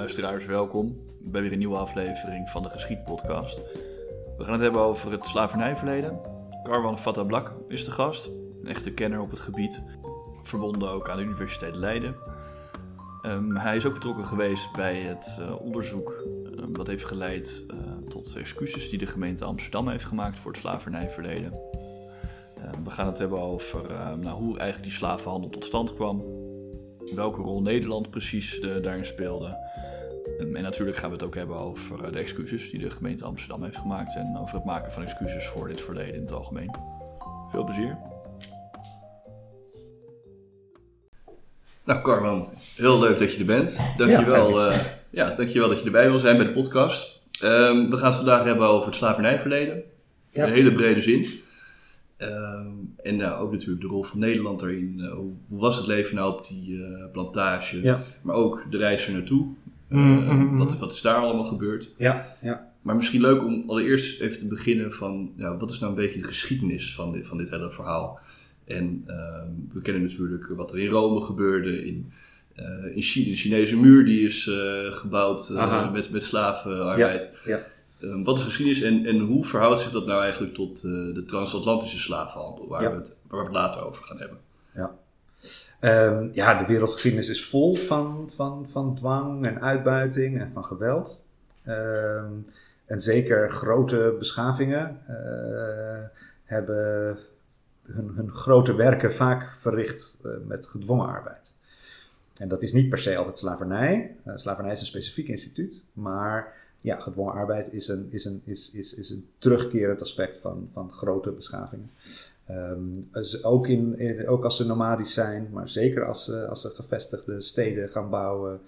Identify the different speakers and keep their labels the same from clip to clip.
Speaker 1: Luisteraars, welkom bij weer een nieuwe aflevering van de Geschiedpodcast. We gaan het hebben over het slavernijverleden. Carwan Fattablak is de gast, een echte kenner op het gebied, verbonden ook aan de Universiteit Leiden. Um, hij is ook betrokken geweest bij het uh, onderzoek um, dat heeft geleid uh, tot excuses die de gemeente Amsterdam heeft gemaakt voor het slavernijverleden. Um, we gaan het hebben over nou, hoe eigenlijk die slavenhandel tot stand kwam, welke rol Nederland precies de, daarin speelde. En natuurlijk gaan we het ook hebben over eh, de excuses die de gemeente Amsterdam heeft gemaakt en over het maken van excuses voor dit verleden in het algemeen. Veel plezier. Nou, Carman, heel leuk dat je er bent. Dankjewel, ja, uh, ja, dankjewel dat je erbij wil zijn bij de podcast. Um, we gaan het vandaag hebben over het slavernijverleden. Ja. In een hele brede zin. Um, en nou, ook natuurlijk de rol van Nederland daarin. Uh, hoe was het leven nou op die uh, plantage? Ja. Maar ook de reis er naartoe. Mm -hmm. wat, wat, is daar allemaal gebeurd?
Speaker 2: Ja, ja.
Speaker 1: Maar misschien leuk om allereerst even te beginnen van... Ja, wat is nou een beetje de geschiedenis van dit, van dit hele verhaal? En uh, we kennen natuurlijk wat er in Rome gebeurde. In, uh, in China, de Chinese muur die is gebouwd met, met slavenarbeid. Ja, ja. Um, wat is geschiedenis en, en hoe verhoudt zich dat nou eigenlijk tot de transatlantische slavenhandel, waar, ja. we het, waar we het later over gaan hebben?
Speaker 2: Ja, um, ja de wereldgeschiedenis is vol van, van, van dwang en uitbuiting en van geweld. Um, en zeker grote beschavingen uh, hebben hun, hun, grote werken vaak verricht uh, met gedwongen arbeid. En dat is niet per se altijd slavernij. slavernij is een specifiek instituut, maar ja, gedwongen arbeid is een, is een, is, is, is een terugkerend aspect van, van grote beschavingen. Um, dus ook, in, ook als ze nomadisch zijn, maar zeker als ze, als ze gevestigde steden gaan bouwen,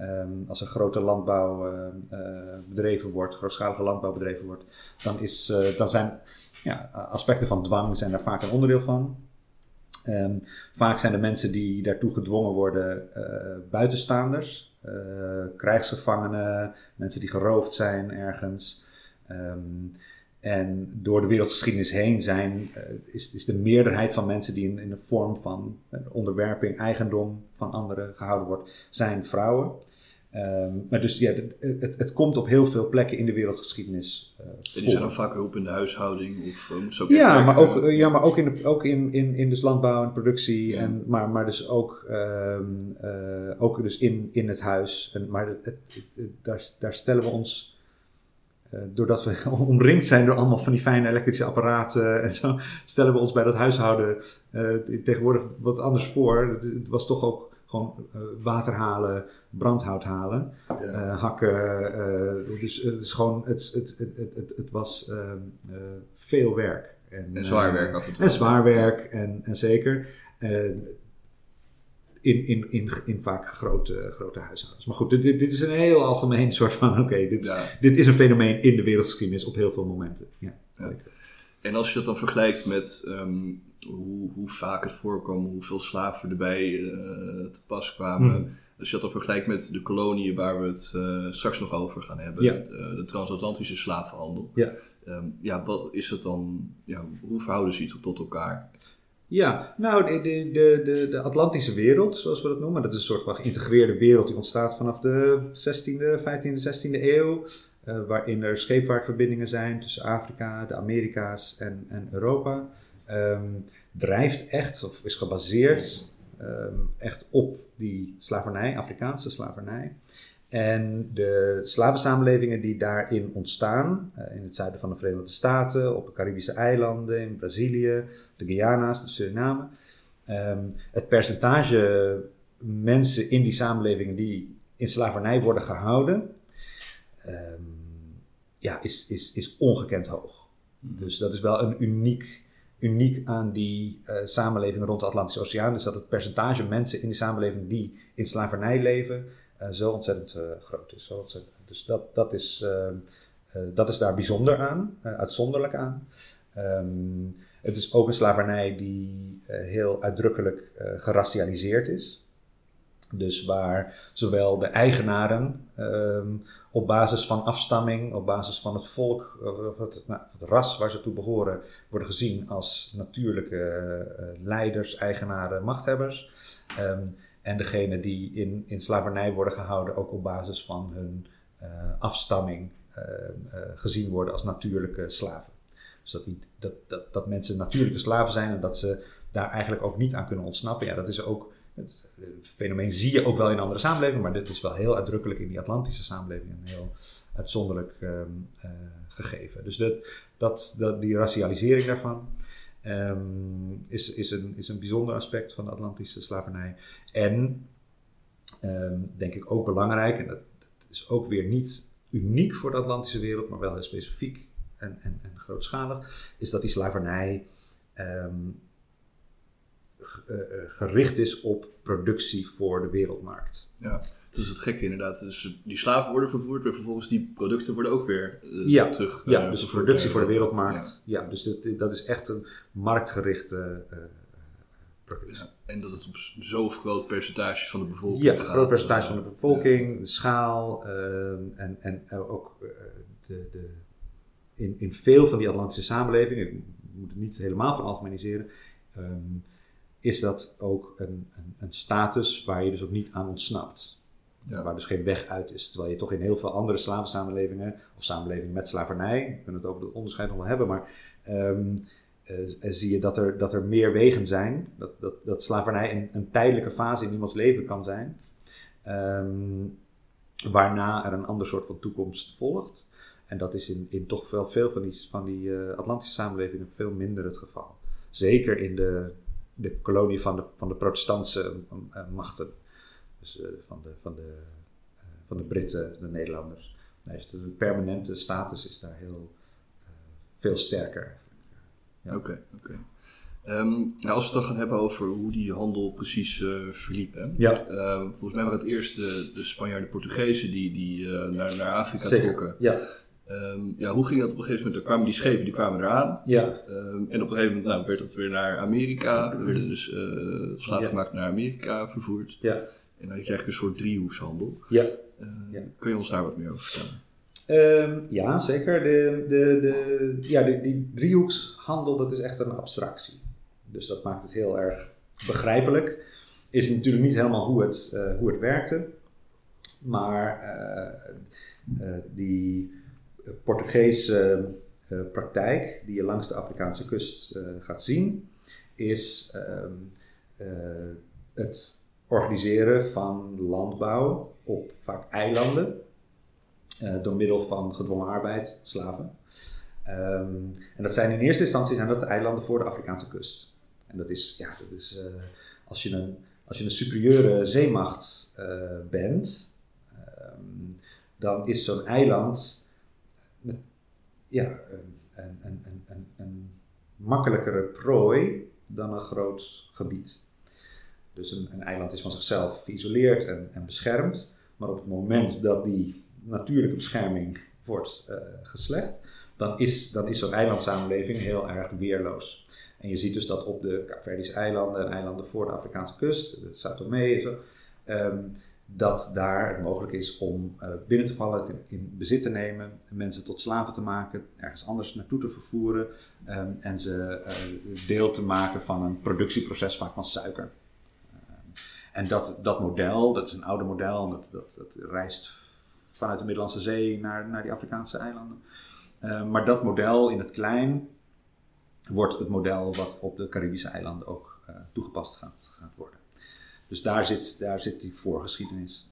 Speaker 2: um, als er grote landbouw uh, bedreven wordt, grootschalige landbouw bedreven wordt, dan, is, uh, dan zijn ja, aspecten van dwang zijn daar vaak een onderdeel van. Um, vaak zijn de mensen die daartoe gedwongen worden buitenstaanders. Krijgsgevangenen, mensen die geroofd zijn ergens. En door de wereldgeschiedenis heen zijn, uh, is, is de meerderheid van mensen die in, in de vorm van onderwerping, eigendom van anderen gehouden wordt, zijn vrouwen. Um, maar dus ja, het, het, komt op heel veel plekken in de wereldgeschiedenis.
Speaker 1: Uh, en die zijn dan vaak hulp in de huishouding? Of, uh,
Speaker 2: ook ja, maar ook, ja, maar ook, in, de, ook in, in, in dus landbouw en productie. Ja. En, maar, maar dus ook, um, uh, ook dus in, in het huis. En, maar het, het, daar, daar stellen we ons doordat we omringd zijn door allemaal van die fijne elektrische apparaten en zo, stellen we ons bij dat huishouden uh, tegenwoordig wat anders voor. Het, het, was toch ook gewoon uh, water halen, brandhout halen, ja. uh, hakken. Uh, dus het is gewoon, het, het, het, het, het was veel werk.
Speaker 1: En, en zwaar werk af en toe.
Speaker 2: En zwaar werk, en, en zeker. In, in, in, in vaak grote, grote huishoudens. Maar goed, dit, dit is een heel algemeen soort van: oké, okay, dit, ja. dit is een fenomeen in de wereldgeschiedenis op heel veel momenten. Ja, ja.
Speaker 1: En als je dat dan vergelijkt met um, hoe, hoe, vaak het voorkwam, hoeveel slaven erbij uh, te pas kwamen. Hmm. Als je dat dan vergelijkt met de koloniën waar we het uh, straks nog over gaan hebben, ja. de, de, transatlantische slavenhandel. Ja. Um, ja, wat is het dan, ja, hoe verhouden ze zich tot elkaar?
Speaker 2: Ja, nou, de, de, de, de Atlantische wereld, zoals we dat noemen, dat is een soort van geïntegreerde wereld die ontstaat vanaf de 16e, 15e, 16e eeuw. Uh, waarin er scheepvaartverbindingen zijn tussen Afrika, de Amerika's en, en Europa. Um, drijft echt, of is gebaseerd um, echt op die slavernij, Afrikaanse slavernij. En de slavensamenlevingen die daarin ontstaan, uh, in het zuiden van de Verenigde Staten, op de Caribische eilanden, in Brazilië, de Guyana's, de Suriname. Um, het percentage mensen in die samenlevingen die in slavernij worden gehouden, ja, is, is, is ongekend hoog. Mhm. Dus dat is wel een uniek uniek aan die uh, samenleving rond de Atlantische Oceaan is dat het percentage mensen in die samenleving die in slavernij leven zo ontzettend uh, groot is. Zo. Dus dat, dat, is, dat is daar bijzonder aan, uitzonderlijk aan. Um, het is ook een slavernij die heel uitdrukkelijk geracialiseerd is. Dus waar zowel de eigenaren um, op basis van afstamming, op basis van het volk, of het, nou, het ras waar ze toe behoren, worden gezien als natuurlijke leiders, eigenaren, machthebbers. En degene die in, in slavernij worden gehouden ook op basis van hun eh, afstamming eh, eh, gezien worden als natuurlijke slaven. Dus dat, niet, dat, dat, dat mensen natuurlijke slaven zijn en dat ze daar eigenlijk ook niet aan kunnen ontsnappen. Ja, dat is ook, het fenomeen zie je ook wel in andere samenlevingen, maar dit is wel heel uitdrukkelijk in die Atlantische samenleving een heel uitzonderlijk ehm, gegeven. Dus dat, dat, dat, die racialisering daarvan. Ehm, is, is, een, is een bijzonder aspect van de Atlantische slavernij. En ehm, denk ik ook belangrijk, en dat, is ook weer niet uniek voor de Atlantische wereld, maar wel heel specifiek en, en, en grootschalig, is dat die slavernij ehm, eh, eh, gericht is op productie voor de wereldmarkt.
Speaker 1: Ja. Dat is het gekke inderdaad. Dus die slaven worden vervoerd, maar vervolgens die producten worden ook weer uh,
Speaker 2: ja,
Speaker 1: terug.
Speaker 2: Ja, dus productie voor de wereldmarkt. Ja, ja dus dat, dat is echt een marktgerichte uh, productie.
Speaker 1: En dat het op zo'n groot percentage van de bevolking
Speaker 2: ja, gaat. Ja, groot percentage van de bevolking, de schaal en, en ook de, de, in, in veel van die Atlantische samenlevingen, ik moet het niet helemaal van algemeniseren, um, is dat ook een, een, een status waar je dus ook niet aan ontsnapt. Waar dus geen weg uit is. Terwijl je toch in heel veel andere slavensamenlevingen, of samenlevingen met slavernij, we kunnen het over het onderscheid nog wel hebben, maar um, uh, zie je dat er, dat er meer wegen zijn. Dat, dat, dat slavernij een, een tijdelijke fase in iemands leven kan zijn. Um, waarna er een ander soort van toekomst volgt. En dat is in, in toch wel veel van die, van die uh, Atlantische samenlevingen veel minder het geval. Zeker in de, de kolonie van de, van de protestantse uh, machten. Dus uh, van, de, van, de, uh, van de Britten, de Nederlanders. Nee, dus de permanente status is daar heel uh, veel sterker.
Speaker 1: Oké, ja. oké. Okay, okay. um, nou, als we het dan gaan hebben over hoe die handel precies uh, verliep. Hè?
Speaker 2: Ja.
Speaker 1: Uh, volgens mij waren het eerst de, de Spanjaarden, Portugezen die, die uh, naar, naar Afrika
Speaker 2: Zeker.
Speaker 1: trokken.
Speaker 2: Ja.
Speaker 1: Um, ja, hoe ging dat op een gegeven moment? Er kwamen die schepen, die kwamen eraan.
Speaker 2: Ja.
Speaker 1: Um, en op een gegeven moment nou, werd dat weer naar Amerika. Er werden dus uh, slaven ja. gemaakt naar Amerika vervoerd.
Speaker 2: Ja.
Speaker 1: En dan krijg je een soort driehoekshandel.
Speaker 2: Ja.
Speaker 1: Uh, ja. Kun je ons daar wat meer over vertellen?
Speaker 2: Um, ja, zeker. De, de, de, ja, de, die driehoekshandel, dat is echt een abstractie. Dus dat maakt het heel erg begrijpelijk. Is natuurlijk niet helemaal hoe het, uh, hoe het werkte. Maar uh, die Portugese praktijk, die je langs de Afrikaanse kust gaat zien, is het organiseren van landbouw op vaak eilanden. Uh, door middel van gedwongen arbeid, slaven. Um, en dat zijn in eerste instantie zijn dat de eilanden voor de Afrikaanse kust. En dat is, ja, dat is uh, als, je een, als je een superieure zeemacht uh, bent, um, dan is zo'n eiland ja, een, een, een, een makkelijkere prooi dan een groot gebied. Dus een, een, eiland is van zichzelf geïsoleerd en, en, beschermd. Maar op het moment dat die natuurlijke bescherming wordt uh, geslecht, dan is, dan is zo'n eilandsamenleving heel erg weerloos. En je ziet dus dat op de Kaapverdische eilanden en eilanden voor de Afrikaanse kust, en zo, um, dat daar het mogelijk is om uh, binnen te vallen, in, bezit te nemen, mensen tot slaven te maken, ergens anders naartoe te vervoeren um, en ze uh, deel te maken van een productieproces, vaak van suiker. En dat, dat model, dat is een oude model, dat, dat, dat reist vanuit de Middellandse Zee naar, naar die Afrikaanse eilanden. Uh, maar dat model in het klein wordt het model wat op de Caribische eilanden ook uh, toegepast gaat, gaat worden. Dus daar zit, daar zit die voorgeschiedenis.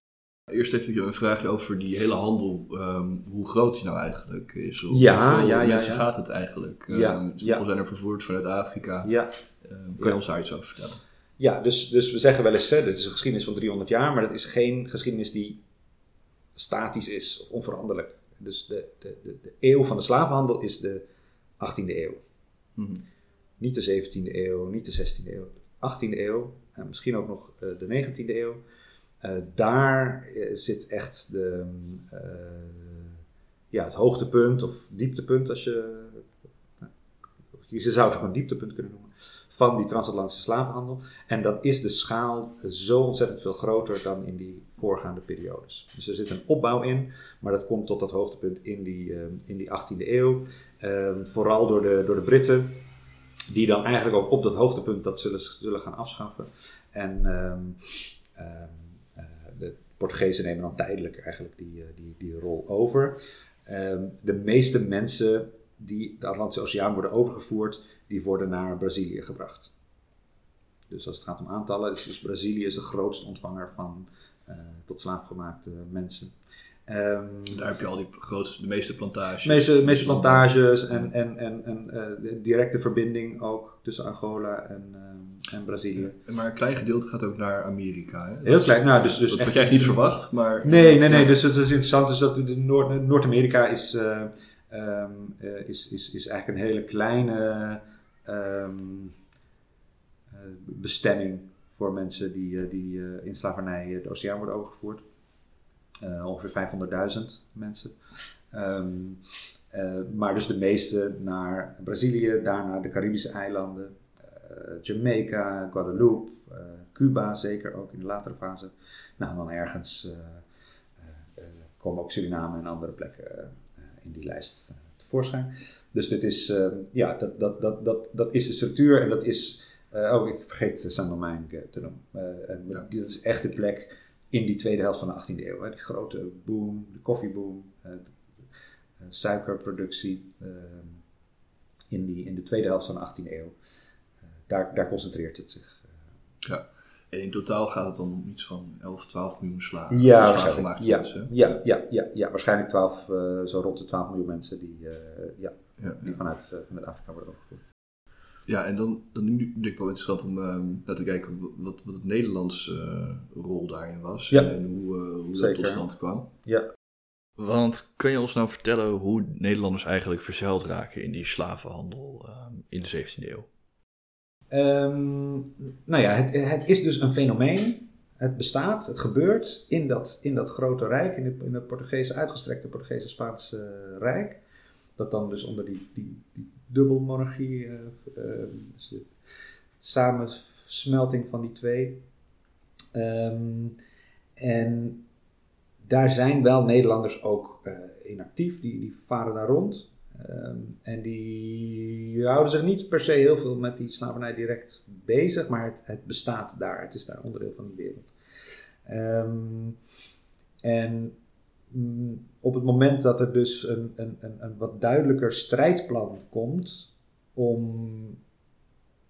Speaker 1: Eerst even een vraagje over die hele handel, um, hoe groot die nou eigenlijk is. Of
Speaker 2: ja,
Speaker 1: hoeveel
Speaker 2: ja,
Speaker 1: mensen
Speaker 2: ja.
Speaker 1: gaat het eigenlijk?
Speaker 2: Ja,
Speaker 1: hoeveel
Speaker 2: ja.
Speaker 1: zijn er vervoerd vanuit Afrika?
Speaker 2: Ja,
Speaker 1: Um, kan je ons daar iets over vertellen?
Speaker 2: Ja dus, dus we zeggen wel eens, hè, dit is een geschiedenis van 300 jaar, maar dat is geen geschiedenis die statisch is of onveranderlijk. Dus de, de, de, de eeuw van de slavenhandel is de 18e eeuw.
Speaker 1: Mhm.
Speaker 2: Niet de 17e eeuw, niet de 16e eeuw. 18e eeuw en misschien ook nog uh, de 19e eeuw. Uh, daar uh, zit echt de, ja, het hoogtepunt of dieptepunt, als je. Je zou het gewoon dieptepunt kunnen noemen. Van die transatlantische slavenhandel. En dan is de schaal zo ontzettend veel groter dan in die voorgaande periodes. Dus er zit een opbouw in, maar dat komt tot dat hoogtepunt in die, in die 18e eeuw. Ehm, vooral door de, door de Britten die dan eigenlijk ook op dat hoogtepunt dat zullen, zullen gaan afschaffen. En um, uh, Portugezen nemen dan tijdelijk eigenlijk die, die, die rol over. Ehm, de meeste mensen die de Atlantische Oceaan worden overgevoerd, die worden naar Brazilië gebracht. Dus als het gaat om aantallen, is dus Brazilië is de grootste ontvanger van uh, tot slaafgemaakte mensen.
Speaker 1: Um, Daar heb je al die grootste, de meeste plantages.
Speaker 2: De meeste, meeste plantages en, en, en, en uh, directe verbinding ook tussen Angola en, uh, en Brazilië.
Speaker 1: Ja, maar een klein gedeelte gaat ook naar Amerika. Hè?
Speaker 2: Heel klein, nou dus, dus
Speaker 1: dat echt, had jij niet verwacht, maar...
Speaker 2: Nee, nee, nee, dus het is interessant dus dat Noord, Noord-Amerika is, um, is, is, is eigenlijk een hele kleine um, bestemming voor mensen die, die in slavernij de oceaan worden overgevoerd. Ongeveer 500.000 mensen. Uh, maar dus de meeste naar Brazilië, daarna de Caribische eilanden, Jamaica, Guadeloupe, Cuba zeker ook in de latere fase. Nou, dan ergens komen ook Suriname en andere plekken in die lijst Dus dit is, ja, dat, dat, dat, dat, dat is de structuur en dat is, oh ik vergeet Saint-Domingue te noemen. Ja. Dat is echt de plek in die tweede helft van de 18e eeuw. Hè. De grote boom, de koffieboom, uh, uh, suikerproductie uh, in, die, in de tweede helft van de 18e eeuw. daar, daar concentreert het zich.
Speaker 1: Ja. En in totaal gaat het dan om iets van 11, 12 miljoen slagen. Ja, waarschijnlijk.
Speaker 2: Ja, ja, ja, ja, ja, waarschijnlijk 12, zo rond de 12 miljoen mensen die, ja, ja, die vanuit, vanuit Afrika worden overgevoerd.
Speaker 1: Ja, en dan, dan nu denk ik wel interessant om uh, te kijken wat, wat het Nederlands uh, rol daarin was en hoe, uh, hoe dat tot stand kwam.
Speaker 2: Ja.
Speaker 1: Want kan je ons nou vertellen hoe Nederlanders eigenlijk verzeild raken in die slavenhandel ehm, in de 17e eeuw?
Speaker 2: Um, nou ja, het, het is dus een fenomeen. Het bestaat, het gebeurt in dat, in dat grote rijk, in het, in het Portugese, uitgestrekte Portugese-Spaanse rijk. Dat dan dus onder die, die, die dubbelmonarchie, uh, dus de samensmelting van die twee. Um, en daar zijn wel Nederlanders ook uh, in actief, die, die varen daar rond. Um, en die houden zich niet per se heel veel met die slavernij direct bezig, maar het, het bestaat daar. Het is daar onderdeel van die wereld. Um, en Mm, op het moment dat er dus een, een, een, een wat duidelijker strijdplan komt om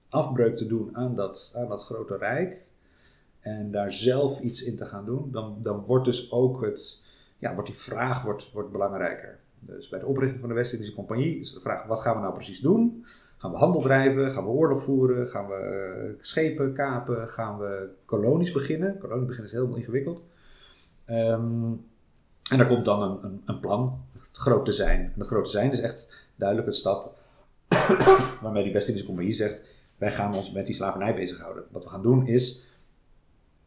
Speaker 2: afbreuk te doen aan dat, aan dat grote rijk en daar zelf iets in te gaan doen, dan, dan wordt dus ook het, ja, wordt die vraag wordt, wordt belangrijker. Dus bij de oprichting van de West-Indische Compagnie is de vraag: wat gaan we nou precies doen? Gaan we handel drijven? Gaan we oorlog voeren? Gaan we uh, schepen kapen? Gaan we kolonies beginnen? Kolonies beginnen is heel ingewikkeld. Um, en daar komt dan een, een, een plan, het grote zijn. En het grote zijn is echt duidelijk een stap waarmee die West-Indische Compagnie zegt: wij gaan ons met die slavernij bezighouden. Wat we gaan doen is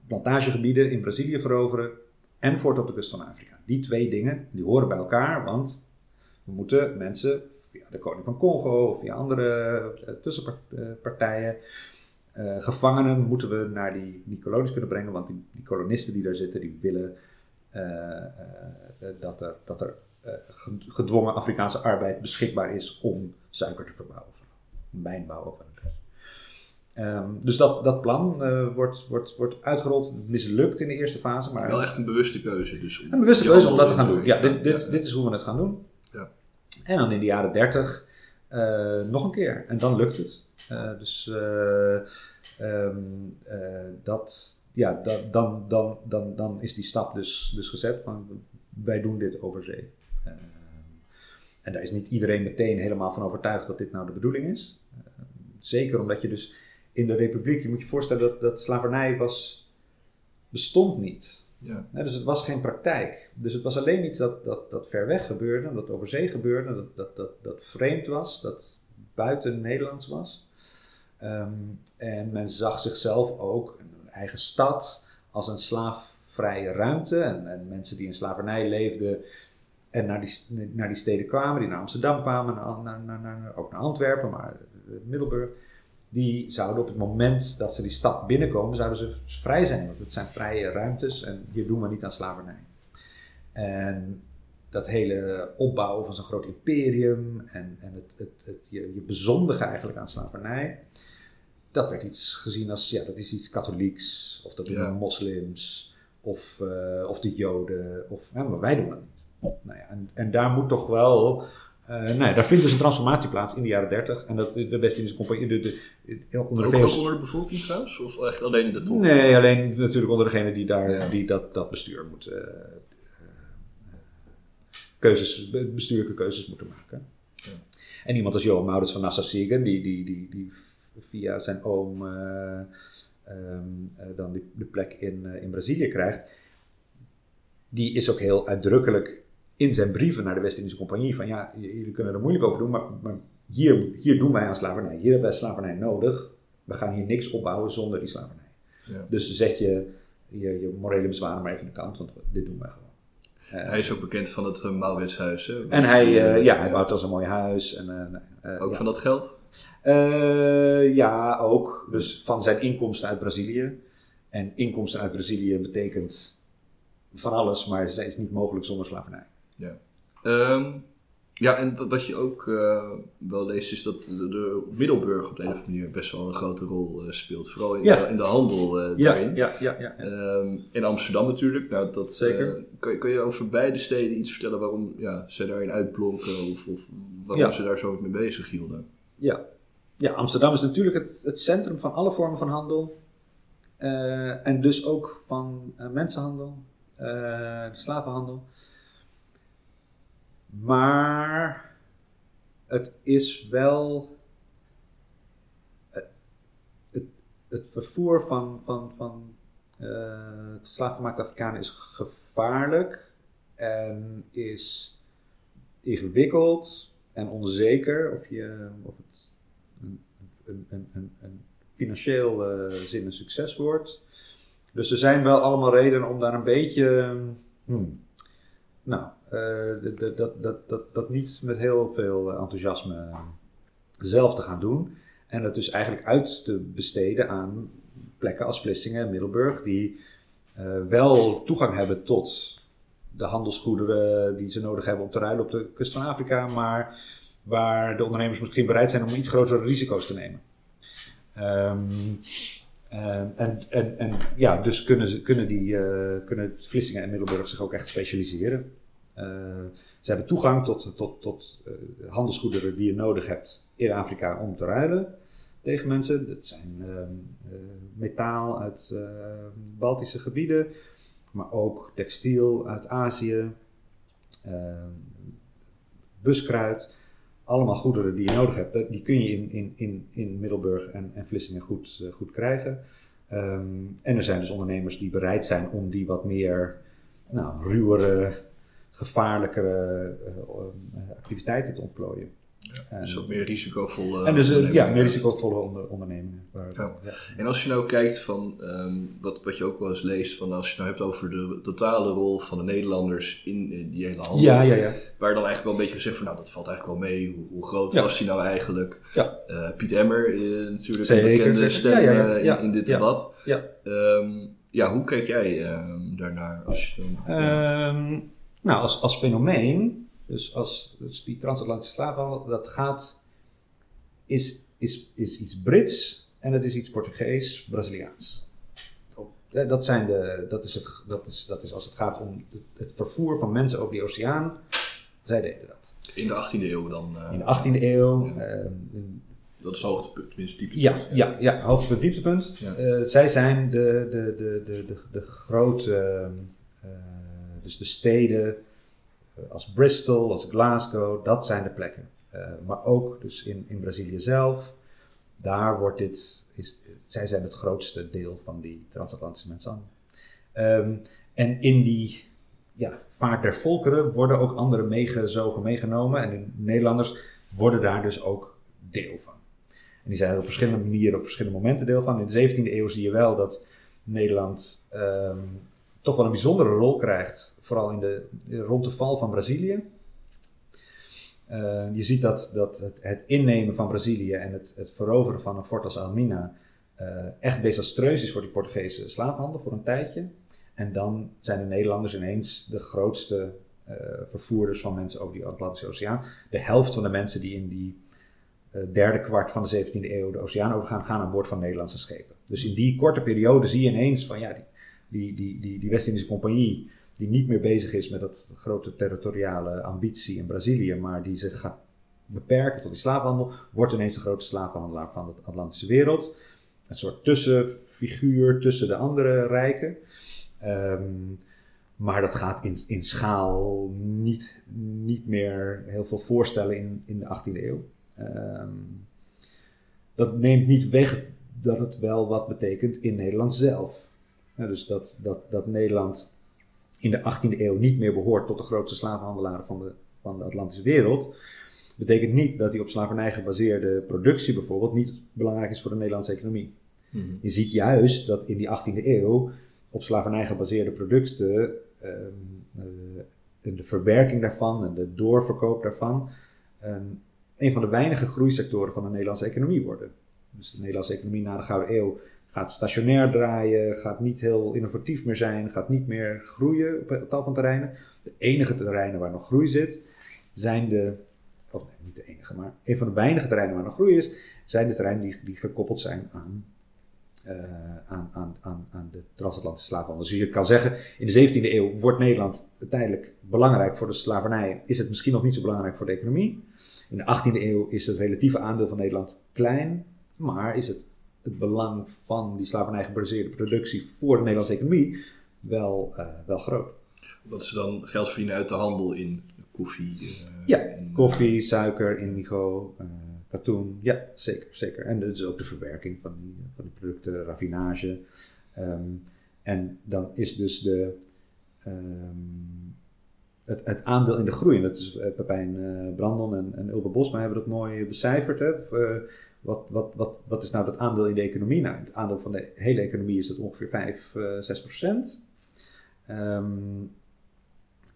Speaker 2: plantagegebieden in Brazilië veroveren en voort op de kust van Afrika. Die twee dingen die horen bij elkaar, want we moeten mensen via de koning van Congo of via andere uh, tussenpartijen, uh, gevangenen, moeten we naar die, die kolonies kunnen brengen, want die, kolonisten die daar zitten, die willen eh, eh, dat er, dat er eh, gedwongen Afrikaanse arbeid beschikbaar is om suiker te verbouwen. Mijnbouw ook wel een beetje. Um, dus dat, dat plan uh, wordt, wordt, wordt uitgerold, mislukt in de eerste fase. Maar
Speaker 1: wel echt een bewuste keuze. Dus
Speaker 2: een bewuste keuze om dat te gaan doen. Ja, dit, dit, dit is hoe we het gaan doen.
Speaker 1: Ja.
Speaker 2: En dan in de jaren 30 uh, nog een keer. En dan lukt het. Uh, dus um, dat, ja, dat, dan, dan, dan, dan is die stap dus, dus gezet van wij doen dit over zee. Uh, en daar is niet iedereen meteen helemaal van overtuigd dat dit nou de bedoeling is. Zeker omdat je dus in de republiek, je moet je voorstellen dat, dat slavernij was, bestond niet.
Speaker 1: Ja.
Speaker 2: dus het was geen praktijk. Dus het was alleen iets dat, dat, dat ver weg gebeurde, dat over zee gebeurde, dat, dat, dat, dat vreemd was, dat buiten Nederlands was. Um, en men zag zichzelf ook, eigen stad als een slaafvrije ruimte. En, en mensen die in slavernij leefden en naar die, naar die steden kwamen, die naar Amsterdam kwamen, naar, naar, naar, ook naar Antwerpen, maar Middelburg, die zouden op het moment dat ze die stad binnenkomen, zouden ze vrij zijn. Want het zijn vrije ruimtes en hier doen we niet aan slavernij. En dat hele opbouwen van zo'n groot imperium en, en het, het, het, je, je bezondigen eigenlijk aan slavernij, dat werd iets gezien als, ja, dat is iets katholieks, of dat doen ja. moslims, of, eh, of de Joden. Of, ja, maar wij doen dat niet. Nou ja, en, en daar moet toch wel. Ja, daar vindt dus een transformatie plaats in de jaren 30. En dat de West-Indische Compagnie. De, de, de- onder de
Speaker 1: Ook,
Speaker 2: VOC
Speaker 1: ook onder de bevolking trouwens? Of echt alleen in de top?
Speaker 2: Nee, alleen natuurlijk onder degene die, daar,
Speaker 1: Ja.
Speaker 2: die dat, dat bestuur moet. eh, keuzes, be- bestuurlijke keuzes moeten maken.
Speaker 1: Ja.
Speaker 2: En iemand als Johan Maurits van Nassau-Siegen, die, die, die, die via zijn oom eh, ehm, eh, dan die, de plek in, in Brazilië krijgt, die is ook heel uitdrukkelijk in zijn brieven naar de West-Indische Compagnie van ja, jullie kunnen er moeilijk over doen, maar, maar hier, hier doen wij aan slavernij. Hier hebben wij slavernij nodig. We gaan hier niks opbouwen zonder die slavernij.
Speaker 1: Ja.
Speaker 2: Dus zet je, je je morele bezwaren maar even aan de kant, want dit doen wij gewoon. Eh,
Speaker 1: Hij is ook bekend van het uh, Mauritshuis. Hè?
Speaker 2: en hij, eh, ja, hij bouwt als een mooi huis. En, eh,
Speaker 1: Ook
Speaker 2: ja.
Speaker 1: van dat geld?
Speaker 2: Ja, ook. Dus van zijn inkomsten uit Brazilië. En inkomsten uit Brazilië betekent van alles, maar het is niet mogelijk zonder slavernij.
Speaker 1: Ehm, ja, en wat- je ook eh, wel leest is dat de, de Middelburg op de een of andere manier best wel een grote rol eh, speelt. Vooral in,
Speaker 2: Ja.
Speaker 1: de, in de handel eh, daarin.
Speaker 2: ja, ja. ja,
Speaker 1: Ehm, in Amsterdam natuurlijk. Nou, dat,
Speaker 2: Zeker.
Speaker 1: eh, kan, je- over beide steden iets vertellen waarom ja, ze daarin uitblonken of, of waarom
Speaker 2: Ja.
Speaker 1: ze daar zo mee bezig hielden?
Speaker 2: Ja. ja, Amsterdam is natuurlijk het, het centrum van alle vormen van handel. En dus ook van mensenhandel, de slavenhandel. Maar het is wel. Het, het, vervoer van, van, van eh slaafgemaakte Afrikanen is gevaarlijk en is ingewikkeld en onzeker of, je, of het een, een, een, een, een financieel eh, zin een succes wordt. Dus er zijn wel allemaal redenen om daar een beetje, hmm, nou, eh, dat, dat, dat, dat niet met heel veel eh, enthousiasme zelf te gaan doen. En het dus eigenlijk uit te besteden aan plekken als Vlissingen en Middelburg, die eh, wel toegang hebben tot de handelsgoederen die ze nodig hebben om te ruilen op de kust van Afrika, maar waar de ondernemers misschien bereid zijn om iets grotere risico's te nemen. Ehm, en, en, ja, dus kunnen, kunnen, die, eh, kunnen Vlissingen en Middelburg zich ook echt specialiseren. Eh, ze hebben toegang tot, tot, tot eh, handelsgoederen die je nodig hebt in Afrika om te ruilen tegen mensen. Dat zijn ehm, eh, metaal uit Baltische gebieden, maar ook textiel uit Azië, ehm, buskruid. Allemaal goederen die je nodig hebt, die kun je in, in, in, in Middelburg en, en Vlissingen goed, goed krijgen. Ehm, en er zijn dus ondernemers die bereid zijn om die wat meer nou, ruwere, gevaarlijkere eh, eh, activiteiten te ontplooien. En-
Speaker 1: Dus ook meer risicovolle
Speaker 2: en dus eh, ja,
Speaker 1: ondernemingen.
Speaker 2: meer risicovolle onder, ondernemingen. Waar,
Speaker 1: Ja.
Speaker 2: ja.
Speaker 1: En als je nou kijkt van, ehm, wat, wat je ook wel eens leest, van als je nou hebt over de totale rol van de Nederlanders in die hele handel.
Speaker 2: Ja, ja, ja.
Speaker 1: Waar dan eigenlijk wel een beetje gezegd van, nou dat valt eigenlijk wel mee. Hoe, hoe groot
Speaker 2: Ja.
Speaker 1: was die nou eigenlijk?
Speaker 2: Ja.
Speaker 1: Eh, Piet Emmer, natuurlijk
Speaker 2: Zeker,
Speaker 1: een bekende
Speaker 2: zeker.
Speaker 1: stem
Speaker 2: Ja, ja, ja.
Speaker 1: eh, in,
Speaker 2: Ja,
Speaker 1: in dit
Speaker 2: ja.
Speaker 1: debat.
Speaker 2: Ja.
Speaker 1: Ehm, ja, hoe kijk jij ehm, daarnaar? Als je dan, ja.
Speaker 2: Nou, als, als fenomeen, dus, als, dus die transatlantische slavenhandel, dat gaat, is, is, is iets Brits en het is iets Portugees, Braziliaans. Eh, Dat, zijn de, dat, is het, dat, is, dat is als het gaat om het, vervoer van mensen over die oceaan. Zij deden dat.
Speaker 1: In de 18e eeuw dan? eh,
Speaker 2: In de 18e eeuw.
Speaker 1: Ja.
Speaker 2: in-
Speaker 1: Dat is het hoogtepunt, tenminste diepste.
Speaker 2: ja, ja, ja, hoogtepunt, dieptepunt.
Speaker 1: Ja.
Speaker 2: Eh, zij zijn de, de, de, de, de, de grote, eh, dus de steden eh, als Bristol, als Glasgow, dat zijn de plekken. Eh, maar ook dus in, in Brazilië zelf, daar wordt dit, is, zij zijn het grootste deel van die transatlantische mensenhandel. Ehm, en in die ja, vaart der volkeren worden ook anderen meegezogen, meegenomen. En de Nederlanders worden daar dus ook deel van. En die zijn er op verschillende manieren, op verschillende momenten deel van. In de 17e eeuw zie je wel dat Nederland ehm, toch wel een bijzondere rol krijgt, vooral in de, rond de val van Brazilië. Eh, je ziet dat, dat het, het innemen van Brazilië en het, het veroveren van een fort als Almina eh, echt desastreus is voor die Portugese slaafhandel voor een tijdje. En dan zijn de Nederlanders ineens de grootste eh, vervoerders van mensen over die Atlantische Oceaan. De helft van de mensen die in die derde kwart van de 17e eeuw de oceaan overgaan, gaan aan boord van Nederlandse schepen. Dus in die korte periode zie je ineens van ja, die, die, die, die West-Indische Compagnie, die niet meer bezig is met dat grote territoriale ambitie in Brazilië, maar die zich gaat beperken tot die slavenhandel, wordt ineens de grootste slavenhandelaar van de Atlantische wereld. Een soort tussenfiguur tussen de andere rijken. Ehm, maar dat gaat in, in schaal niet, niet meer heel veel voorstellen in, in de 18e eeuw. Ehm, dat neemt niet weg dat het wel wat betekent in Nederland zelf. Dus dat, dat, dat Nederland in de 18e eeuw niet meer behoort tot de grootste slavenhandelaren van de, van de Atlantische wereld. Betekent niet dat die op slavernij gebaseerde productie bijvoorbeeld niet belangrijk is voor de Nederlandse economie. Mhm. Je ziet juist dat in die 18e eeuw op slavernij gebaseerde producten um, de verwerking daarvan en de doorverkoop daarvan um, een van de weinige groeisectoren van de Nederlandse economie worden. Dus de Nederlandse economie na de Gouden Eeuw gaat stationair draaien, gaat niet heel innovatief meer zijn, gaat niet meer groeien op tal van terreinen. De enige terreinen waar nog groei zit, zijn de, of nee, niet de enige, maar een van de weinige terreinen waar nog groei is, zijn de terreinen die, die gekoppeld zijn aan, uh, aan, aan, aan, aan de transatlantische slavenhandel. Dus je kan zeggen, in de 17e eeuw wordt Nederland uiteindelijk belangrijk voor de slavernij, is het misschien nog niet zo belangrijk voor de economie. In de 18e eeuw is het relatieve aandeel van Nederland klein, maar is het, het belang van die slavernij gebaseerde productie voor de Nederlandse economie wel, uh, wel groot.
Speaker 1: Dat ze dan geld verdienen uit de handel in koffie?
Speaker 2: Uh, ja, koffie, suiker, indigo, uh, katoen. Ja, zeker. zeker. En dus ook de verwerking van die, van die producten, raffinage. Um, en dan is dus de, um, het, het, aandeel in de groei. En dat is Pepijn Brandon en, en Ulbe Bosma hebben dat mooi becijferd. Hè? Uh, wat, wat, wat, wat is nou dat aandeel in de economie? Nou, het aandeel van de hele economie is dat ongeveer 5, 6 procent. Um,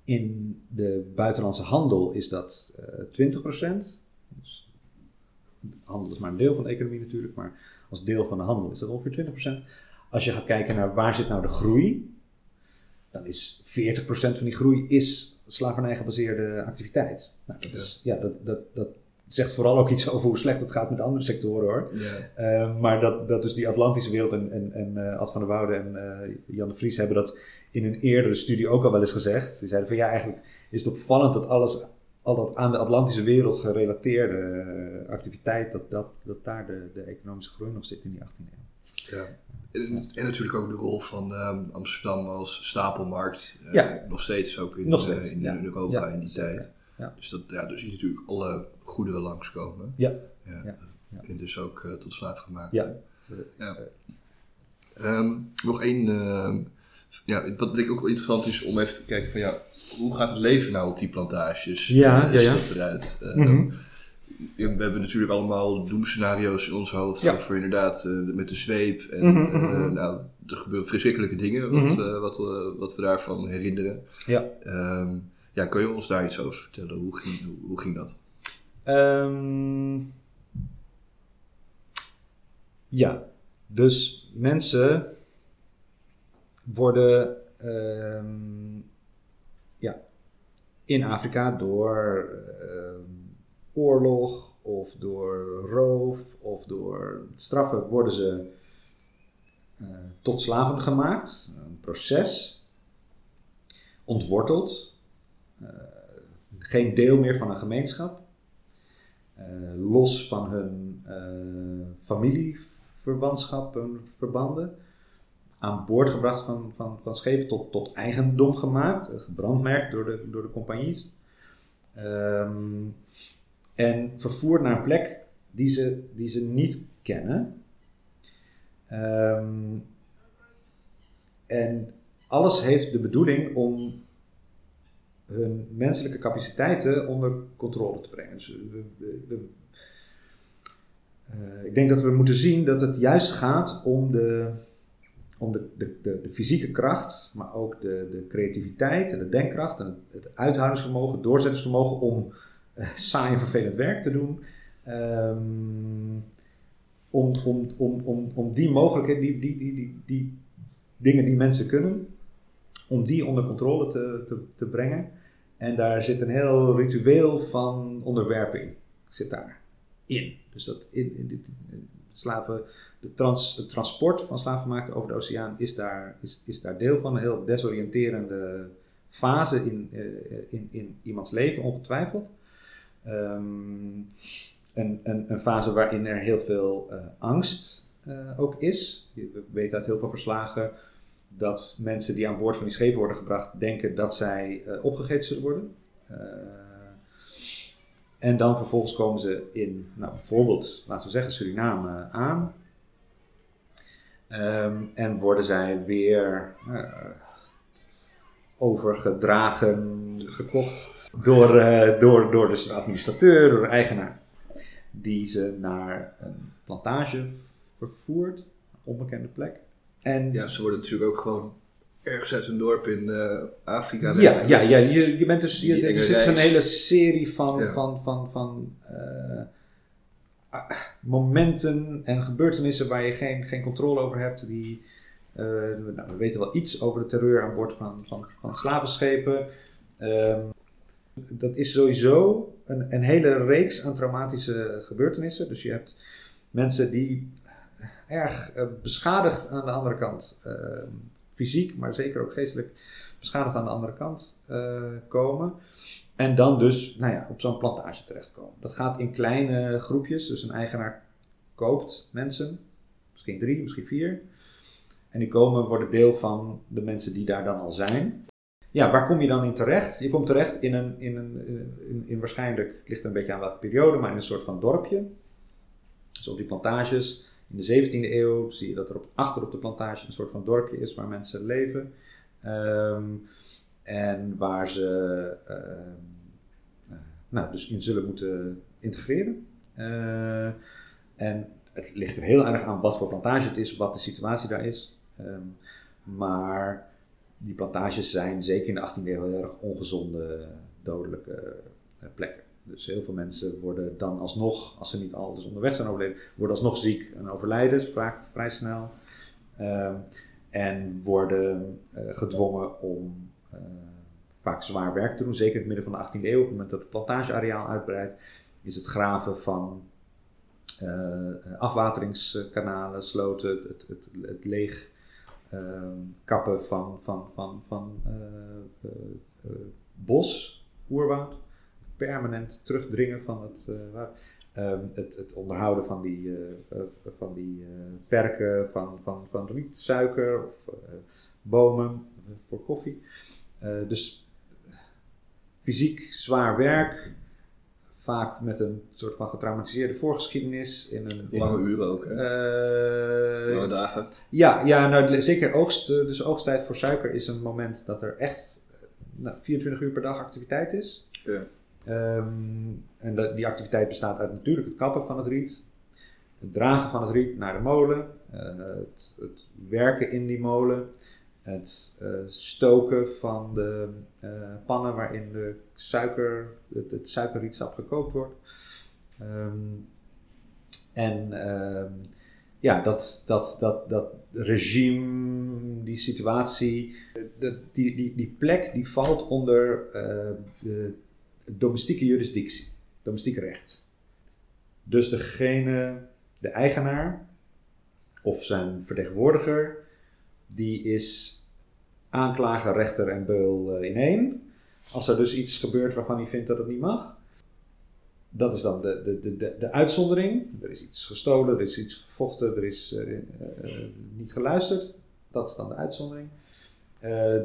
Speaker 2: in de buitenlandse handel is dat 20 procent. Dus handel is maar een deel van de economie natuurlijk, maar als deel van de handel is dat ongeveer 20 procent. Als je gaat kijken naar waar zit nou de groei, dan is 40% van die groei is slavernij gebaseerde activiteit. Nou, dat, is, ja, dat, dat, dat zegt vooral ook iets over hoe slecht het gaat met andere sectoren hoor. Uh, maar dat, dat dus die Atlantische wereld en, en, en uh, Ad van der Woude en uh, Jan de Vries hebben dat in een eerdere studie ook al wel eens gezegd. Die zeiden van ja, eigenlijk is het opvallend dat alles, al dat aan de Atlantische wereld gerelateerde activiteit, dat, dat, dat daar de, de economische groei nog zit in die 18e eeuw.
Speaker 1: Ja. En, en, natuurlijk ook de rol van um, Amsterdam als stapelmarkt. Ja. Nog steeds ook in, steeds, in ja. Europa in die tijd. Ja. Dus, dat, ja, dus zie je natuurlijk alle goederen langskomen. Ja. ja. En dus ook uh, tot slaafgemaakt. Ja. ja. Um, nog één, uh, ja, wat denk ik ook wel interessant is om even te kijken van ja, hoe gaat het leven nou op die plantages? Ja, ja, ja. eruit? Mm -hmm we hebben natuurlijk allemaal doemscenario's in ons hoofd ja. over inderdaad uh, met de zweep. En mm -hmm. uh, nou, er gebeuren verschrikkelijke dingen wat, mm -hmm. wat, wat, we daarvan herinneren. Ja. Um, ja, kun je ons daar iets over vertellen? Hoe ging, hoe, ging dat? Um,
Speaker 2: ja, dus mensen worden um, ja, in Afrika door oorlog of door roof of door straffen worden ze uh, tot slaven gemaakt. Een proces. Ontworteld. Uh, geen deel meer van een gemeenschap. Uh, los van hun familieverwantschappen, verbanden. Aan boord gebracht van, van, van schepen tot, tot eigendom gemaakt. gebrandmerkt door de, door de compagnies. Um, en vervoerd naar een plek die ze, die ze niet kennen. Um, en alles heeft de bedoeling om hun menselijke capaciteiten onder controle te brengen. Dus we, we, uh, ik denk dat we moeten zien dat het juist gaat om de, om de, de, de, fysieke kracht, maar ook de, de creativiteit en de denkkracht en het, uithoudingsvermogen, het doorzettingsvermogen om saai en vervelend werk te doen. Um, om, om, om, om, om die mogelijkheden, die, die, die, die, die dingen die mensen kunnen, om die onder controle te, te, te brengen. En daar zit een heel ritueel van onderwerping zit daar in. Dus dat in, in, slaven, de trans, het transport van slavenmaakten over de oceaan is daar, is, is daar deel van. Een heel desoriënterende fase in, uh, in, in iemands leven, ongetwijfeld. Um, een, een, een, fase waarin er heel veel uh, angst uh, ook is. We weten uit heel veel verslagen dat mensen die aan boord van die schepen worden gebracht denken dat zij opgegeten zullen worden. En dan vervolgens komen ze in, nou, bijvoorbeeld, laten we zeggen, Suriname aan. Um, en worden zij weer uh, overgedragen, gekocht door, uh, door, door de administrateur, door de eigenaar. Die ze naar een plantage vervoert, een onbekende plek.
Speaker 1: En, ja, ze worden natuurlijk ook gewoon ergens uit een dorp in uh, Afrika.
Speaker 2: Ja, ja, ja je, je bent dus, je, er zit een hele serie van, van, van, van uh, momenten en gebeurtenissen waar je geen, geen controle over hebt. Die, uh, nou, we weten wel iets over de terreur aan boord van, van, van slavenschepen. Um, dat is sowieso een, een hele reeks aan traumatische gebeurtenissen. Dus je hebt mensen die erg beschadigd aan de andere kant ehm, fysiek, maar zeker ook geestelijk beschadigd aan de andere kant uh, komen. En dan dus nou ja, op zo'n plantage terechtkomen. Dat gaat in kleine groepjes, dus een eigenaar koopt mensen, misschien drie, misschien vier. En die komen, worden deel van de mensen die daar dan al zijn. Ja, waar kom je dan in terecht? Je komt terecht in een, in een in, in waarschijnlijk, het ligt een beetje aan welke periode, maar in een soort van dorpje. Dus op die plantages in de 17e eeuw zie je dat er op, achter op de plantage een soort van dorpje is waar mensen leven. Um, en waar ze uh, nou, dus in zullen moeten integreren. Uh, en het ligt er heel erg aan wat voor plantage het is, wat de situatie daar is. Um, maar die plantages zijn zeker in de 18e eeuw heel erg ongezonde, dodelijke uh, plekken. Dus heel veel mensen worden dan alsnog, als ze niet al dus onderweg zijn overleden, worden alsnog ziek en overlijden, vaak vrij snel. Uh, en worden uh, gedwongen om uh, vaak zwaar werk te doen, zeker in het midden van de 18e eeuw. Op het moment dat het plantageareaal uitbreidt, is het graven van uh, afwateringskanalen, sloten, het, het, het, het leeg ehm, kappen van, van, van, van bos, oerwoud permanent terugdringen van het, uh, het, het, onderhouden van die, uh, van die perken van, van, van riet, suiker of bomen voor koffie. dus fysiek zwaar werk, vaak met een soort van getraumatiseerde voorgeschiedenis. In een,
Speaker 1: in Lange uren ook, hè? Lange dagen.
Speaker 2: Ja, ja nou, zeker oogst, dus oogsttijd voor suiker is een moment dat er echt nou, 24 uur per dag activiteit is. Ja. Um, en dat, die activiteit bestaat uit natuurlijk het kappen van het riet, het dragen van het riet naar de molen, uh, het, het, werken in die molen, het uh, stoken van de uh, pannen waarin de suiker, het, het suikerrietsap gekookt wordt. Um, en um, ja, dat, dat, dat, dat regime, die situatie, die, die, die plek die valt onder de domestieke jurisdictie, domestiek recht. Dus degene, de eigenaar of zijn vertegenwoordiger, die is aanklager, rechter en beul eh, in één. Als er dus iets gebeurt waarvan hij vindt dat het niet mag, dat is dan de, de, de, de, uitzondering. Er is iets gestolen, er is iets gevochten, er is uh, uh, niet geluisterd. Dat is dan de uitzondering.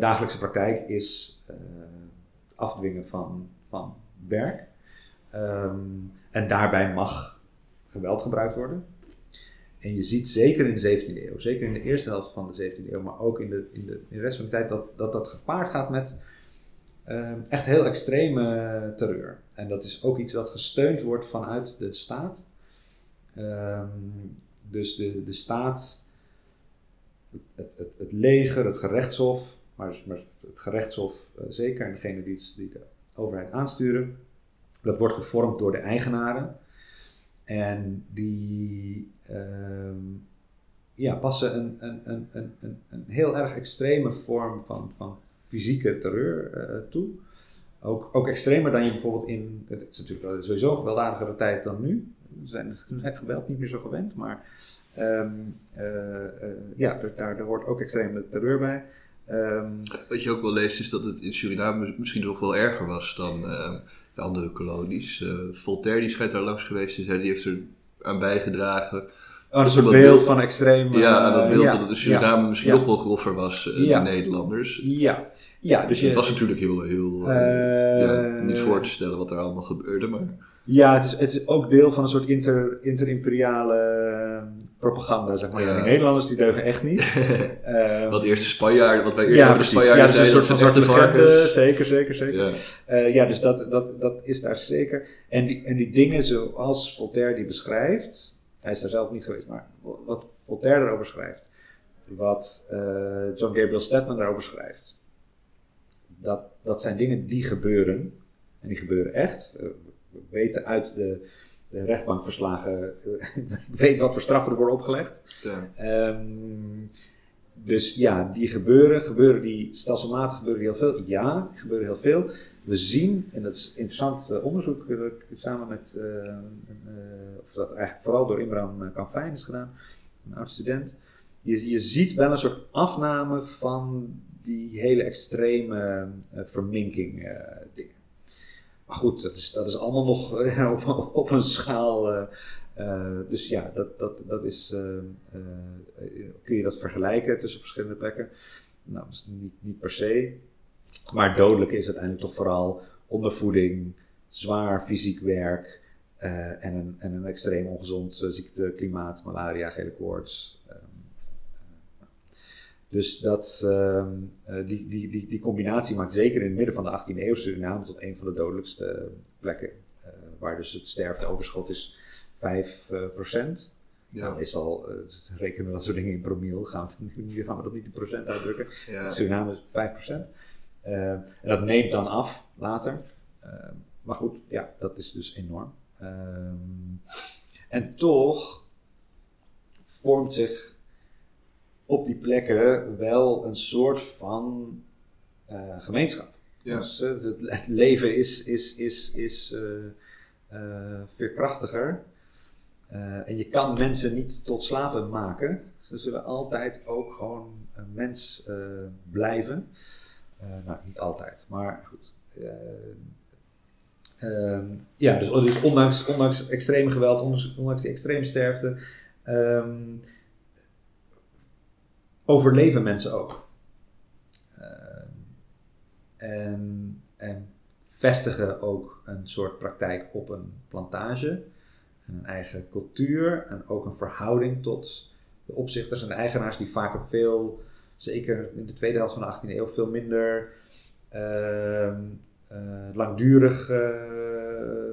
Speaker 2: Dagelijkse praktijk is afdwingen van van werk. Um, en daarbij mag geweld gebruikt worden. En je ziet zeker in de 17e eeuw, zeker in de eerste helft van de 17e eeuw, maar ook in de, in de, in rest van de tijd, dat dat, dat gepaard gaat met um, echt heel extreme terreur. En dat is ook iets dat gesteund wordt vanuit de staat. Um, dus de, de staat, het, het, het leger, het gerechtshof, maar, maar het gerechtshof uh, zeker, en degene die, die overheid aansturen. Dat wordt gevormd door de eigenaren. En die uh, ja, passen een, een, een, een, een heel erg extreme vorm van, van fysieke terreur uh, toe. Ook, ook extremer dan je bijvoorbeeld in. Het is natuurlijk sowieso een gewelddadigere tijd dan nu. we zijn, zijn geweld niet meer zo gewend, maar ehm, eh, eh, ja, daar, daar hoort ook extreme terreur bij. Ehm,
Speaker 1: Wat je ook wel leest is dat het in Suriname misschien nog wel erger was dan eh, de andere kolonies. Eh, Voltaire die schijnt daar langs geweest te zijn, die heeft er aan bijgedragen.
Speaker 2: oh, een soort beeld
Speaker 1: beeld-
Speaker 2: van extreem.
Speaker 1: ja, aan dat
Speaker 2: eh,
Speaker 1: beeld
Speaker 2: ja,
Speaker 1: dat het in Suriname
Speaker 2: ja,
Speaker 1: misschien
Speaker 2: ja.
Speaker 1: nog wel groffer was eh,
Speaker 2: Ja.
Speaker 1: dan Nederlanders.
Speaker 2: Ja, ja dus
Speaker 1: het was natuurlijk heel, heel eh,
Speaker 2: Eh,
Speaker 1: niet voor te stellen wat er allemaal gebeurde, maar
Speaker 2: Ja, het is, het is ook deel van een soort inter, interimperiale eh, propaganda, zeg maar.
Speaker 1: Ja.
Speaker 2: Die Nederlanders die deugen echt niet. Eh,
Speaker 1: wat eerst de Spanjaarden, wat wij eerst
Speaker 2: ja,
Speaker 1: over de
Speaker 2: precies. Ja,
Speaker 1: Spanjaarden
Speaker 2: dat is een soort van
Speaker 1: zijn varkens.
Speaker 2: Zeker, zeker, zeker.
Speaker 1: Ja.
Speaker 2: Eh, ja, dus dat, dat, dat is daar zeker. En die, en die dingen zoals Voltaire die beschrijft, hij is daar zelf niet geweest, maar wat Voltaire daarover schrijft, wat eh, John Gabriel Stedman daarover schrijft, dat, dat zijn dingen die gebeuren. En die gebeuren echt. We weten uit de, de rechtbankverslagen, eh, we weten wat voor straffen er worden opgelegd.
Speaker 1: Ja.
Speaker 2: Ehm, dus ja, die gebeuren, gebeuren die stelselmatig gebeuren die heel veel? Ja, gebeuren heel veel. We zien, en dat is interessant eh, onderzoek dat ik samen met, eh, eh, of dat eigenlijk vooral door Imran eh, Kanfijn is gedaan, een oud student. Je, je ziet wel een soort afname van die hele extreme eh, verminking eh, dingen. Maar goed, dat is, dat is allemaal nog eh, op, op een schaal. eh, eh, dus ja, dat, dat, dat is, kun je dat vergelijken tussen verschillende plekken? Nou, niet, niet per se. Maar dodelijk is uiteindelijk toch vooral ondervoeding, zwaar fysiek werk en, een, en een extreem ongezond eh, ziekteklimaat, malaria, gele koorts. Eh, dus dat, ehm, eh, die, die, die, die combinatie maakt zeker in het midden van de 18e eeuw Suriname tot een van de dodelijkste plekken. eh, waar dus het sterfteoverschot is 5 eh, procent.
Speaker 1: Ja.
Speaker 2: Nou, meestal eh, rekenen we dat soort dingen in promiel. Gaan we, nu gaan we dat niet in procent uitdrukken.
Speaker 1: Ja.
Speaker 2: Suriname is 5%. Eh, en dat neemt dan af later. Eh, maar goed, ja, dat is dus enorm. Ehm, en toch vormt zich op die plekken wel een soort van eh, gemeenschap.
Speaker 1: Ja.
Speaker 2: Dus, eh, het, het leven is, is, is, is eh, veerkrachtiger. En je kan mensen niet tot slaven maken. Ze zullen altijd ook gewoon een mens blijven. Nou, niet altijd, maar goed. Eh, ehm, ja, dus, dus ondanks, ondanks extreem geweld, ondanks, ondanks die extreme sterfte, ehm, overleven mensen ook. Ehm, en, en vestigen ook een soort praktijk op een plantage. En een eigen cultuur en ook een verhouding tot de opzichters en de eigenaars die vaak een veel, zeker in de tweede helft van de 18e eeuw, veel minder ehm, eh, langdurig eh,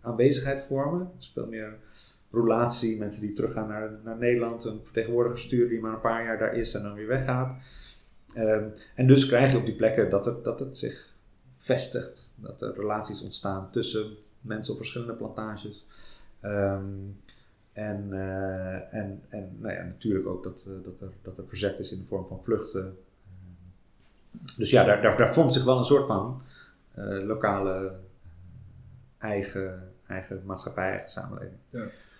Speaker 2: aanwezigheid vormen. Dus veel meer roulatie, mensen die teruggaan naar, naar Nederland, een vertegenwoordiger sturen die maar een paar jaar daar is en dan weer weggaat. Ehm, en dus krijg je op die plekken dat het, dat het zich vestigt, dat er relaties ontstaan tussen mensen op verschillende plantages. Ehm, en, eh, en, en nou ja, natuurlijk ook dat, eh, dat, er, dat er verzet is in de vorm van vluchten. Ehm, dus ja, daar, daar, vormt zich wel een soort van eh, lokale eigen, eigen maatschappij, eigen samenleving.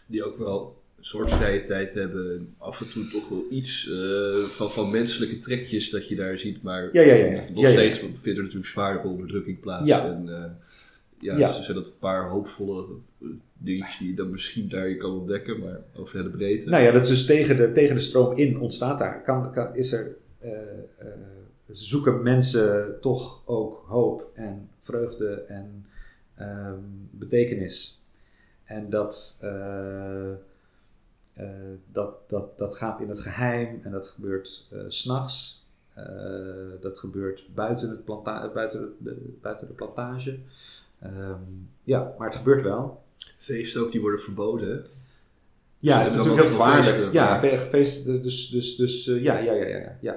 Speaker 1: Die ook wel een soort vrije tijd hebben. en Af en toe toch wel iets eh, van, van menselijke trekjes dat je daar ziet. Maar
Speaker 2: Ja, ja, ja,
Speaker 1: nog steeds vindt er natuurlijk zwaardere onderdrukking plaats.
Speaker 2: Ja.
Speaker 1: En eh, ja,
Speaker 2: Ja.
Speaker 1: ze zijn dat een paar hoopvolle eh, dingetjes die je dan misschien daar je kan ontdekken. Maar over de breedte.
Speaker 2: Nou ja, dat is dus tegen de, tegen de stroom in ontstaat daar. Kan, kan, is er, zoeken mensen toch ook hoop en vreugde en ehm, betekenis. En dat, eh, dat, dat, dat gaat in het geheim en dat gebeurt s s'nachts. Eh, dat gebeurt buiten, het planta buiten, de, de- buiten de plantage. Ehm, ja, maar het gebeurt wel.
Speaker 1: Feesten ook, die worden verboden.
Speaker 2: Ja, het is natuurlijk heel gevaarlijk. Ja, feesten, dus, dus, dus ja, ja, ja, ja, ja,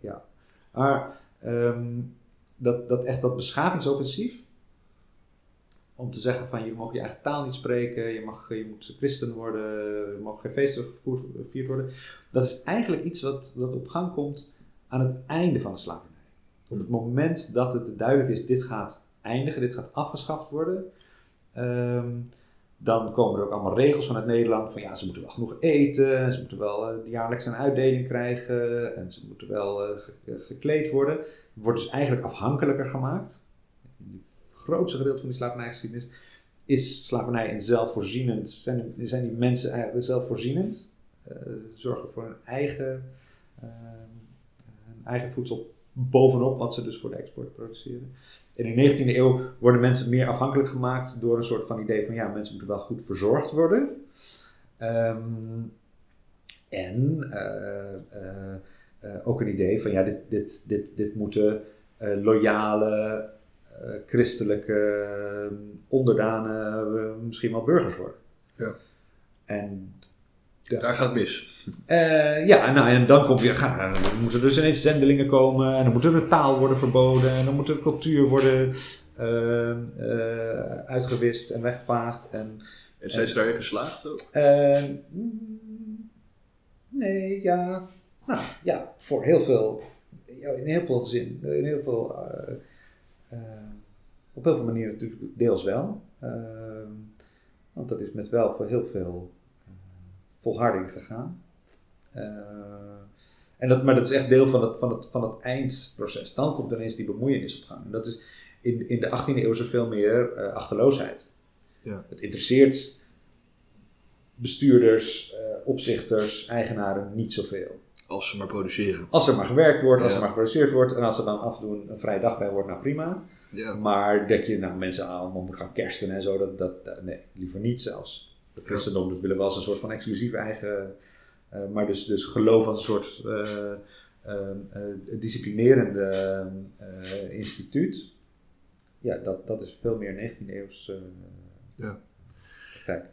Speaker 2: ja. Maar ehm, dat, dat echt dat beschavingsoffensief, om te zeggen van je mag je eigen taal niet spreken, je, mag, je moet christen worden, er mogen geen feesten gevierd worden, dat is eigenlijk iets wat, wat op gang komt aan het einde van de slavernij. Op het moment dat het duidelijk is, dit gaat eindigen, dit gaat afgeschaft worden, ehm, Dan komen er ook allemaal regels vanuit Nederland van ja, ze moeten wel genoeg eten, ze moeten wel uh, jaarlijks een uitdeling krijgen en ze moeten wel uh, gekleed worden. Wordt dus eigenlijk afhankelijker gemaakt. In grootste gedeelte van die slavernijgeschiedenis is slavernij een zelfvoorzienend, zijn, zijn die mensen eigenlijk zelfvoorzienend, uh, zorgen voor hun eigen, hun eigen voedsel bovenop wat ze dus voor de export produceren. En in de 19e eeuw worden mensen meer afhankelijk gemaakt door een soort van idee van ja, mensen moeten wel goed verzorgd worden. Um, en uh, ook een idee van ja, dit, dit, dit, dit moeten loyale, christelijke onderdanen, misschien wel burgers worden.
Speaker 1: Ja.
Speaker 2: En
Speaker 1: daar gaat het mis.
Speaker 2: Uh, ja, nou, en dan komt je, dan moeten er dus ineens zendelingen komen en dan moet er de taal worden verboden en dan moet de cultuur worden uh, uh, uitgewist en weggevaagd. En,
Speaker 1: en zijn ze daarin geslaagd ook?
Speaker 2: nee, ja. Nou ja, voor heel veel, in heel veel zin, in heel veel, op heel veel manieren natuurlijk deels wel. want dat is met wel voor heel veel volharding gegaan. Uh, en dat, maar dat is echt deel van het, van, het, van het eindproces. Dan komt ineens die bemoeienis op gang. En dat is in, in de 18e eeuw zoveel meer uh, achterloosheid.
Speaker 1: Ja.
Speaker 2: Het interesseert bestuurders, uh, opzichters, eigenaren niet zoveel.
Speaker 1: Als ze maar produceren.
Speaker 2: Als er maar gewerkt wordt, als er maar geproduceerd wordt. En als er dan af en toe een vrije dag bij wordt, nou prima.
Speaker 1: Ja.
Speaker 2: Maar dat je nou, mensen allemaal moet gaan kersten en zo, dat, dat, nee, liever niet zelfs. Het christendom dat willen wel als een soort van exclusief eigen, uh, maar dus, dus geloof als een soort uh, uh, disciplinerende instituut. Ja, dat, dat is veel meer 19e eeuws
Speaker 1: ja.
Speaker 2: Kijk.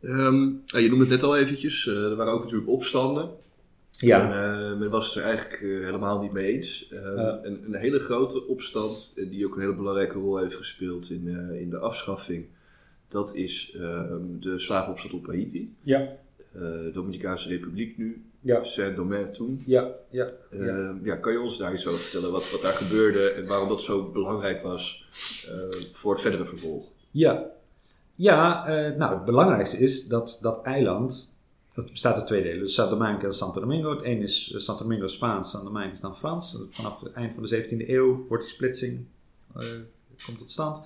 Speaker 1: Um, je noemde het net al eventjes, er waren ook natuurlijk opstanden.
Speaker 2: Ja.
Speaker 1: En, men was het er eigenlijk helemaal niet mee eens. een, een, hele grote opstand, die ook een hele belangrijke rol heeft gespeeld in, in de afschaffing dat is uh, de slavenopstand op Haiti.
Speaker 2: Ja.
Speaker 1: Uh, Dominicaanse Republiek nu.
Speaker 2: Ja.
Speaker 1: Saint-Domingue toen.
Speaker 2: Ja, ja,
Speaker 1: uh, ja. ja. Kan je ons daar iets over vertellen? Wat, wat daar gebeurde en waarom dat zo belangrijk was eh, voor het verdere vervolg?
Speaker 2: Ja, ja nou het belangrijkste is dat dat eiland het bestaat uit twee delen. Dus Saint-Domingue en Santo Domingo. Het ene is Santo Domingo Spaans, Saint-Domingue is dan Frans. Vanaf het eind van de 17e eeuw wordt die splitsing komt tot stand.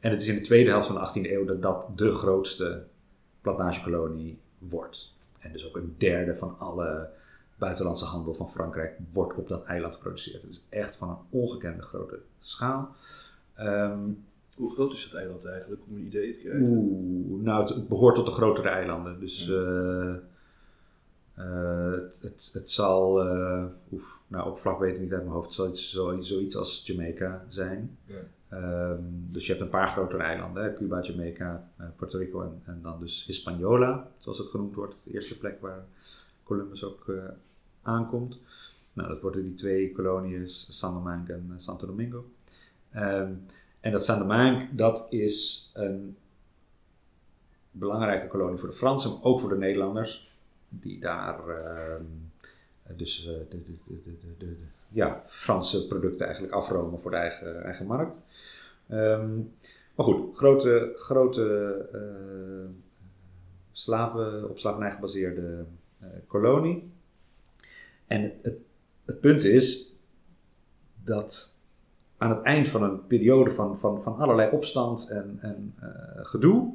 Speaker 2: En het is in de tweede helft van de 18e eeuw dat dat de grootste plantagekolonie wordt. En dus ook een derde van alle buitenlandse handel van Frankrijk wordt op dat eiland geproduceerd. Het is echt van een ongekende grote schaal. Um,
Speaker 1: Hoe groot is het eiland eigenlijk, om een idee te krijgen?
Speaker 2: Oeh, nou, het, het behoort tot de grotere eilanden. Dus ja. uh, uh, het, het, het, zal, uh, oef, nou oppervlak weet ik niet uit mijn hoofd, het zal iets, zo, zoiets als Jamaica zijn.
Speaker 1: Ja.
Speaker 2: Um, dus je hebt een paar grotere eilanden, hè? Cuba, Jamaica, uh, Puerto Rico en, en, dan dus Hispaniola, zoals het genoemd wordt, de eerste plek waar Columbus ook aankomt. Nou, dat worden die twee koloniën, San Domingue en Santo Domingo. Um, en dat San Domingue, dat is een belangrijke kolonie voor de Fransen, maar ook voor de Nederlanders, die daar uh, dus de, de, ja, Franse producten eigenlijk afromen voor de eigen, eigen markt. Um, maar goed, grote, grote uh, slaven, op slavernij gebaseerde uh, kolonie. En het, het, punt is dat aan het eind van een periode van, van, van allerlei opstand en, en gedoe,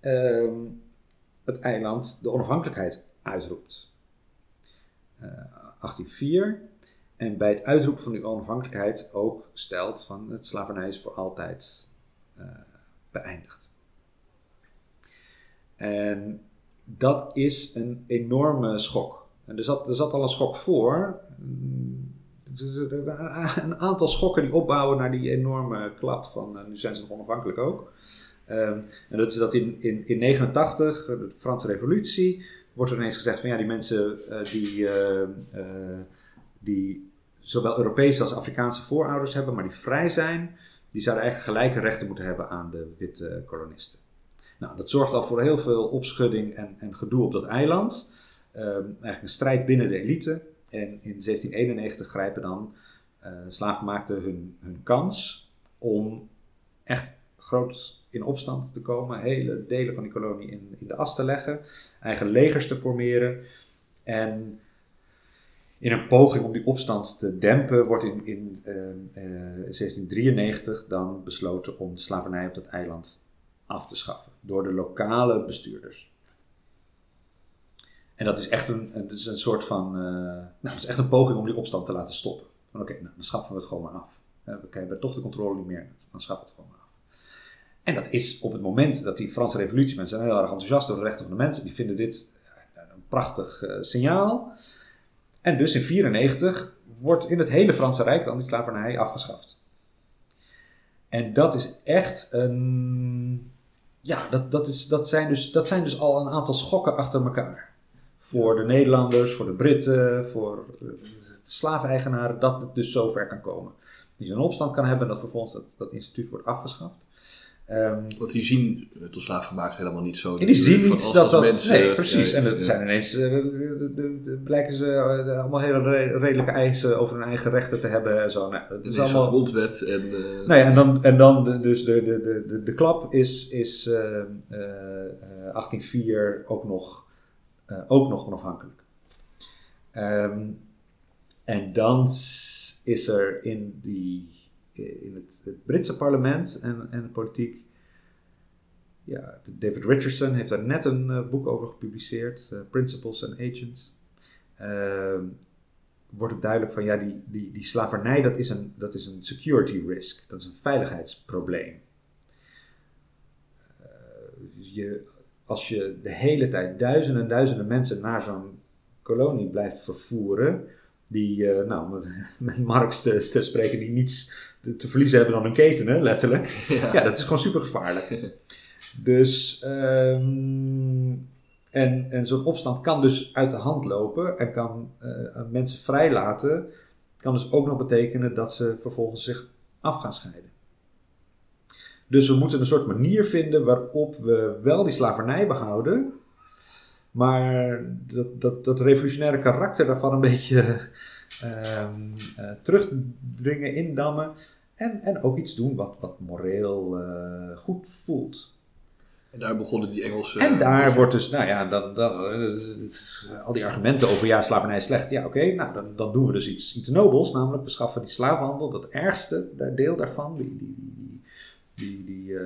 Speaker 2: um, het eiland de onafhankelijkheid uitroept. 1804. En bij het uitroepen van die onafhankelijkheid ook stelt van het slavernij is voor altijd uh, beëindigd. En dat is een enorme schok. En er zat, er zat al een schok voor. Een aantal schokken die opbouwen naar die enorme klap van uh, nu zijn ze nog onafhankelijk ook. En dat is dat in 1989, in, in 89, de Franse Revolutie, wordt er ineens gezegd van ja, die mensen uh, die, uh, die zowel Europese als Afrikaanse voorouders hebben, maar die vrij zijn, die zouden eigenlijk gelijke rechten moeten hebben aan de witte kolonisten. Nou, dat zorgt al voor heel veel opschudding en, en gedoe op dat eiland. Um, eigenlijk een strijd binnen de elite. En in 1791 grijpen dan uh, slaafgemaakten hun, hun kans om echt groot in opstand te komen, hele delen van die kolonie in, in de as te leggen, eigen legers te formeren. En in een poging om die opstand te dempen, wordt in, in uh, uh, 1793 dan besloten om de slavernij op dat eiland af te schaffen door de lokale bestuurders. En dat is echt een, is een soort van, uh, nou, dat is echt een poging om die opstand te laten stoppen. Oké, nou, dan schaffen we het gewoon maar af. We hebben toch de controle niet meer, dan schaffen we het gewoon maar af. En dat is op het moment dat die Franse revolutie, mensen zijn heel erg enthousiast over de rechten van de mensen, die vinden dit een prachtig uh, signaal. En dus in 1994 wordt in het hele Franse Rijk dan die slavernij afgeschaft. En dat is echt een. Ja, dat, dat, is, dat, zijn dus, dat zijn dus al een aantal schokken achter elkaar. Voor de Nederlanders, voor de Britten, voor de slaveneigenaren, dat het dus zover kan komen. Je een opstand kan hebben en dat vervolgens dat, dat instituut wordt afgeschaft.
Speaker 1: Um, Want die zien het tot slaaf gemaakt helemaal niet zo.
Speaker 2: En die zien niet als, dat als dat. Mensen, nee, precies. Ja, en het zijn ineens. Uh, de, de, de, blijken ze uh, allemaal hele re redelijke eisen over hun eigen rechten te hebben. En zo. Nou,
Speaker 1: dat is, allemaal. grondwet. En, uh,
Speaker 2: nou ja, en dan, en dan de, dus de, de, de, de, klap is, is 1804 ook nog, ook nog onafhankelijk. Um, en dan is er in die in het, Britse parlement en, en politiek. Ja, David Richardson heeft daar net een uh, boek over gepubliceerd, uh, Principles and Agents. Uh, wordt het duidelijk van ja, die, die, die slavernij dat is, een, dat is een security risk, dat is een veiligheidsprobleem. Eh, je, als je de hele tijd duizenden en duizenden mensen naar zo'n kolonie blijft vervoeren, die, nou, met Marx te spreken, die niets te verliezen hebben dan een keten, hè, letterlijk. Ja. dat is gewoon super gevaarlijk. dus, um, en, en zo'n opstand kan dus uit de hand lopen en kan uh, mensen vrijlaten. Kan dus ook nog betekenen dat ze vervolgens zich af gaan scheiden. Dus we moeten een soort manier vinden waarop we wel die slavernij behouden, maar dat, dat, dat revolutionaire karakter daarvan een beetje um, uh, terugdringen, indammen. En, en ook iets doen wat, wat moreel uh, goed voelt.
Speaker 1: En daar begonnen die Engelse.
Speaker 2: En daar wordt dus, nou ja, dan, dan, uh, al die argumenten over ja, slavernij is slecht. Ja, oké, nou dan, dan doen we dus iets, iets nobels, namelijk we schaffen die slavenhandel, dat ergste deel daarvan, die, die, die, die, die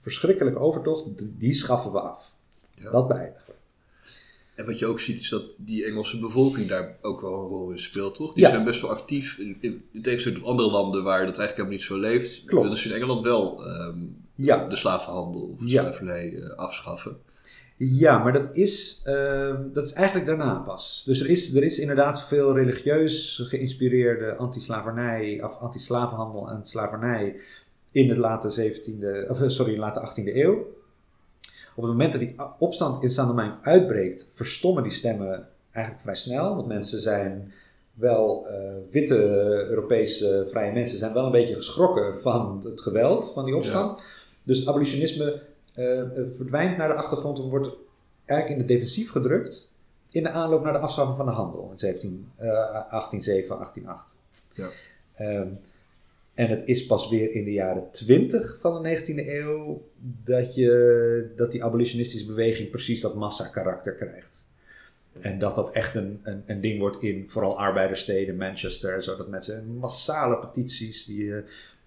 Speaker 2: verschrikkelijke overtocht, die schaffen we af. Ja. Dat we.
Speaker 1: En wat je ook ziet is dat die Engelse bevolking daar ook wel een rol in speelt, toch? Die zijn best wel actief, in, in, in tegenstelling tot andere landen waar dat eigenlijk helemaal niet zo leeft. Klopt. Dus in Engeland wel um, ja. de slavenhandel of de ja. slavernij uh, afschaffen.
Speaker 2: Ja, maar dat is, uh, dat is eigenlijk daarna pas. Dus er is, er is inderdaad veel religieus geïnspireerde anti-slavernij, of anti-slavenhandel en slavernij in de late 17e, of sorry, late 18e eeuw. Op het moment dat die opstand in Saint-Domingue uitbreekt, verstommen die stemmen eigenlijk vrij snel. Want mensen zijn wel, uh, witte Europese vrije mensen zijn wel een beetje geschrokken van het geweld van die opstand. Dus het abolitionisme uh, verdwijnt naar de achtergrond en wordt eigenlijk in de defensief gedrukt in de aanloop naar de afschaffing van de handel in 17, uh, 1807, 1808. Ja. Um, en het is pas weer in de jaren 20 van de 19e eeuw dat, je, dat die abolitionistische beweging precies dat massa-karakter krijgt. En dat dat echt een, een, een, ding wordt in vooral arbeiderssteden, Manchester, zodat mensen massale petities, die, uh,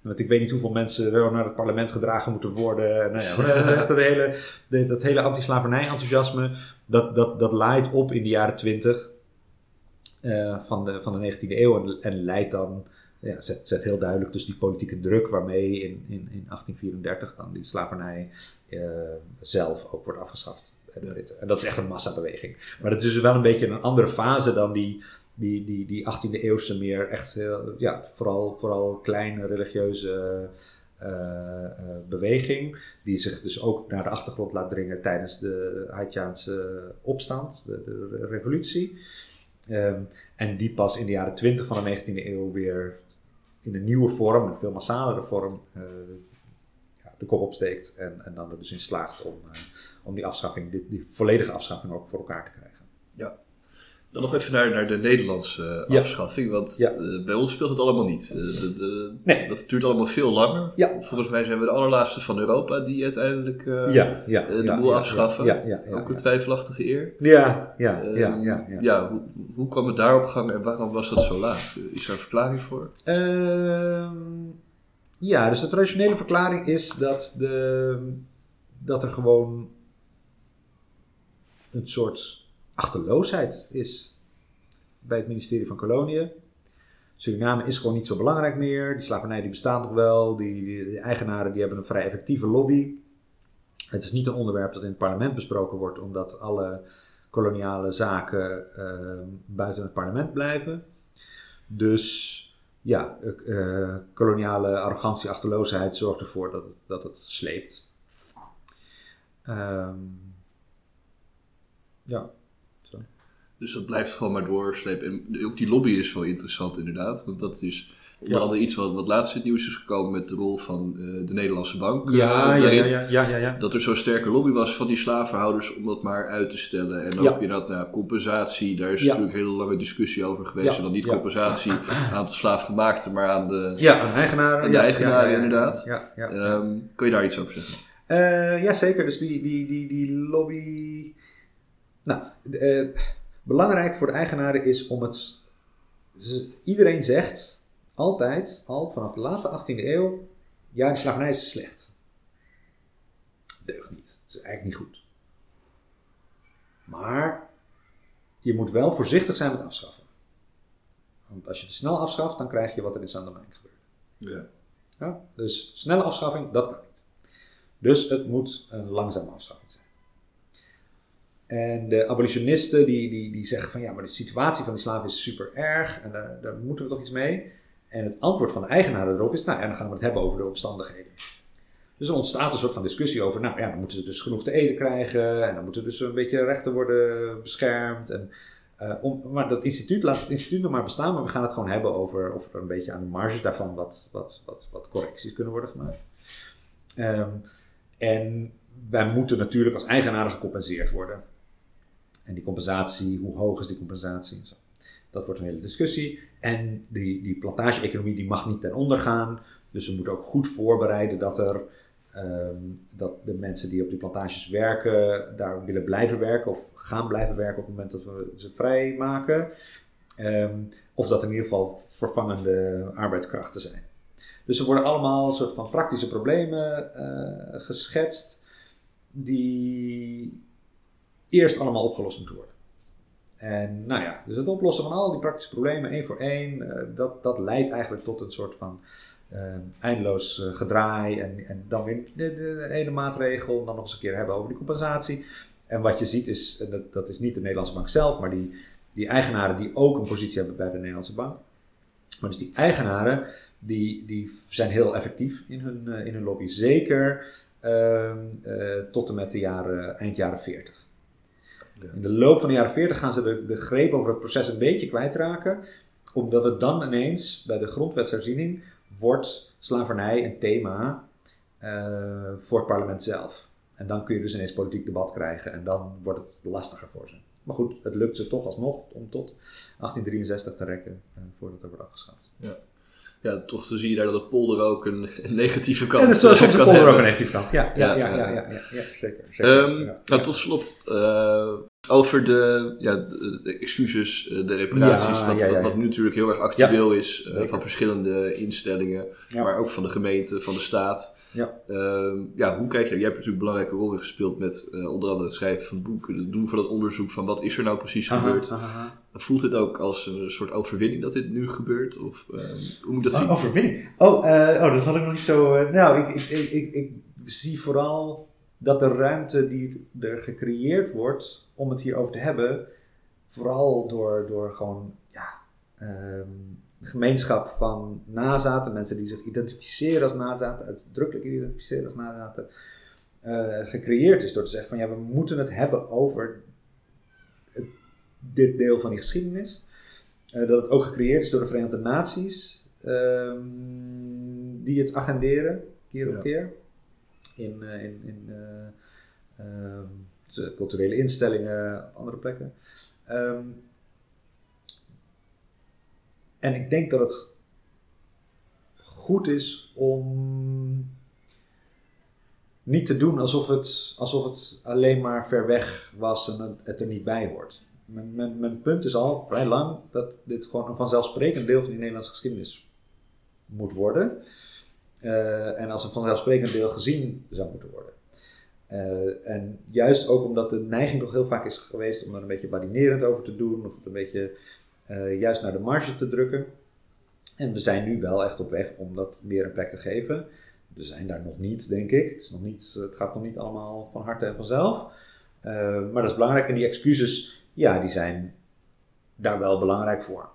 Speaker 2: want ik weet niet hoeveel mensen naar het parlement gedragen moeten worden. Nou ja, dat hele, de, dat hele anti-slavernij-enthousiasme, dat, dat, dat laait op in de jaren 20 uh, van, de, van de 19e eeuw en, en leidt dan ja, zet, zet heel duidelijk dus die politieke druk waarmee in, in, in 1834 dan die slavernij uh, zelf ook wordt afgeschaft. En dat is echt een massabeweging. Maar dat is dus wel een beetje een andere fase dan die, die, die, die 18e eeuwse meer echt heel, ja, vooral, vooral kleine religieuze uh, uh, beweging. Die zich dus ook naar de achtergrond laat dringen tijdens de Haitiaanse opstand, de, de revolutie. Um, en die pas in de jaren 20 van de 19e eeuw weer in een nieuwe vorm, een veel massalere vorm, uh, ja, de kop opsteekt en, en dan er dus in slaagt om, uh, om die afschaffing, die, die, volledige afschaffing ook voor elkaar te krijgen.
Speaker 1: Ja. Dan nog even naar, naar de Nederlandse
Speaker 2: Ja.
Speaker 1: afschaffing, want
Speaker 2: Ja.
Speaker 1: eh, bij ons speelt het allemaal niet. Eh, de- de-
Speaker 2: Nee.
Speaker 1: Dat duurt allemaal veel langer.
Speaker 2: Ja.
Speaker 1: Volgens mij zijn we de allerlaatste van Europa die uiteindelijk eh,
Speaker 2: ja, ja,
Speaker 1: eh, de
Speaker 2: ja,
Speaker 1: boel
Speaker 2: ja,
Speaker 1: afschaffen.
Speaker 2: Ja, ja, ja,
Speaker 1: Ook een
Speaker 2: ja.
Speaker 1: twijfelachtige eer.
Speaker 2: Ja, ja, ja,
Speaker 1: Ehm,
Speaker 2: ja, ja.
Speaker 1: hoe, hoe kwam het daar op gang en waarom was dat zo laat? Is daar een verklaring voor?
Speaker 2: Ehm, ja, dus de traditionele verklaring is dat, de, dat er gewoon een soort achterloosheid is bij het ministerie van Koloniën. Suriname is gewoon niet zo belangrijk meer. Die slavernij die bestaat nog wel. Die, eigenaren die hebben een vrij effectieve lobby. Het is niet een onderwerp dat in het parlement besproken wordt, omdat alle koloniale zaken ehm, buiten het parlement blijven. Dus ja, eh, koloniale arrogantie, achterloosheid zorgt ervoor dat het, dat het sleept. Ehm, ja.
Speaker 1: Dus dat blijft gewoon maar doorslepen. En ook die lobby is wel interessant inderdaad. Want dat is
Speaker 2: Ja.
Speaker 1: andere iets wat, wat laatst in het nieuws is gekomen met de rol van eh, de Nederlandse bank. eh,
Speaker 2: Ja, ja,
Speaker 1: daarin.
Speaker 2: ja, ja, ja, ja.
Speaker 1: Dat er zo'n sterke lobby was van die slavenhouders om dat maar uit te stellen. En ook
Speaker 2: Ja.
Speaker 1: inderdaad, nou, compensatie, daar is natuurlijk een hele lange discussie over geweest. En dan niet compensatie aan de slaafgemaakte, maar aan de...
Speaker 2: Ja.
Speaker 1: En de eigenaren,
Speaker 2: ja, ja, ja,
Speaker 1: inderdaad.
Speaker 2: Ja, ja, ja.
Speaker 1: Ehm, kun je daar iets over zeggen?
Speaker 2: Eh, ja, zeker. Dus die, die, die, die lobby. Nou, eh, belangrijk voor de eigenaren is om het. Iedereen zegt altijd, al vanaf de late 18e eeuw. Ja, die slavernij is slecht. Deugt niet. Dat is eigenlijk niet goed. Maar je moet wel voorzichtig zijn met afschaffen. Want als je te snel afschaft, dan krijg je wat er in Sandermijn gebeurt.
Speaker 1: Ja.
Speaker 2: Ja, dus snelle afschaffing, dat kan niet. Dus het moet een langzame afschaffing zijn. En de abolitionisten die, die, die zeggen van ja, maar de situatie van die slaven is super erg en daar, daar moeten we toch iets mee. En het antwoord van de eigenaren erop is, nou ja, dan gaan we het hebben over de omstandigheden. Dus er ontstaat een soort van discussie over, nou ja, dan moeten ze dus genoeg te eten krijgen en dan moeten dus een beetje rechten worden beschermd. En, eh, om, maar dat instituut laat het instituut nog maar bestaan, maar we gaan het gewoon hebben over of er een beetje aan de marges daarvan wat, wat, wat, wat correcties kunnen worden gemaakt. Ehm, en wij moeten natuurlijk als eigenaren gecompenseerd worden. En die compensatie, hoe hoog is die compensatie? en Zo. Dat wordt een hele discussie. En die, die plantage-economie die mag niet ten onder gaan. Dus we moeten ook goed voorbereiden dat, er, ehm, dat de mensen die op die plantages werken, daar willen blijven werken of gaan blijven werken op het moment dat we ze vrijmaken. Ehm, of dat in ieder geval vervangende arbeidskrachten zijn. Dus er worden allemaal soort van praktische problemen eh, geschetst die eerst allemaal opgelost moeten worden. En nou ja, dus het oplossen van al die praktische problemen één voor één, eh, dat, dat leidt eigenlijk tot een soort van eh, eindeloos eh, gedraai en, en dan weer de, de ene maatregel, dan nog eens een keer hebben over die compensatie. En wat je ziet is, dat, dat is niet de Nederlandse bank zelf, maar die, die eigenaren die ook een positie hebben bij de Nederlandse bank. Maar dus die eigenaren, die, die zijn heel effectief in hun, in hun lobby. Zeker ehm, eh, tot en met de jaren, eind jaren 40.
Speaker 1: Ja.
Speaker 2: In de loop van de jaren 40 gaan ze de, de greep over het proces een beetje kwijtraken. Omdat het dan ineens bij de grondwetsherziening wordt slavernij een thema eh, voor het parlement zelf. En dan kun je dus ineens politiek debat krijgen en dan wordt het lastiger voor ze. Maar goed, het lukt ze toch alsnog om tot 1863 te rekken eh, voordat er wordt afgeschaft.
Speaker 1: Ja, toch zie je daar dat de polder ook een, een negatieve kant
Speaker 2: En dat is soms
Speaker 1: eh,
Speaker 2: de polder ook een negatief kant. Ja, ja, ja,
Speaker 1: Ja,
Speaker 2: ja,
Speaker 1: ja.
Speaker 2: ja, ja, ja, zeker. zeker.
Speaker 1: Ehm,
Speaker 2: ja.
Speaker 1: nou, tot slot, eh, over de, ja, de, de excuses, eh, de reparaties,
Speaker 2: Ja,
Speaker 1: wat,
Speaker 2: ja, ja,
Speaker 1: wat, wat
Speaker 2: ja.
Speaker 1: nu natuurlijk heel erg actueel is eh, van verschillende instellingen,
Speaker 2: Ja.
Speaker 1: maar ook van de gemeente, van de staat.
Speaker 2: Ja.
Speaker 1: Ehm, ja, hoe kijk je daar? Jij hebt natuurlijk een belangrijke rol in gespeeld met eh, onder andere het schrijven van het boek, het doen van het onderzoek van wat is er nou precies
Speaker 2: Aha,
Speaker 1: gebeurd.
Speaker 2: aha.
Speaker 1: Voelt het ook als een soort overwinning dat dit nu gebeurt? Of ehm, hoe moet ik dat zien?
Speaker 2: Oh, overwinning. Oh, eh, oh, dat had ik nog niet zo. eh, nou, ik, ik, ik, ik, zie vooral dat de ruimte die er gecreëerd wordt om het hierover te hebben, vooral door, door gewoon ja, ehm, gemeenschap van nazaten, mensen die zich identificeren als nazaten, uitdrukkelijk identificeren als nazaten, eh, gecreëerd is door te zeggen van ja, we moeten het hebben over het- dit deel van die geschiedenis. Eh, dat het ook gecreëerd is door de Verenigde Naties, ehm, die het agenderen, keer op
Speaker 1: Ja.
Speaker 2: keer. In, eh, in, in eh, ehm, culturele instellingen, andere plekken. Ehm, En ik denk dat het goed is om niet te doen alsof het, alsof het alleen maar ver weg was en het er niet bij hoort. Mijn, mijn, punt is al vrij lang dat dit gewoon een vanzelfsprekend deel van die Nederlandse geschiedenis moet worden. Uh, en als een vanzelfsprekend deel gezien zou moeten worden. Uh, en juist ook omdat de neiging toch heel vaak is geweest om er een beetje badinerend over te doen, of een beetje uh, juist naar de marge te drukken. En we zijn nu wel echt op weg om dat meer een plek te geven. We zijn daar nog niet, denk ik. Het, is nog niet, het gaat nog niet allemaal van harte en vanzelf. Uh, maar dat is belangrijk. En die excuses, ja, die zijn daar wel belangrijk voor.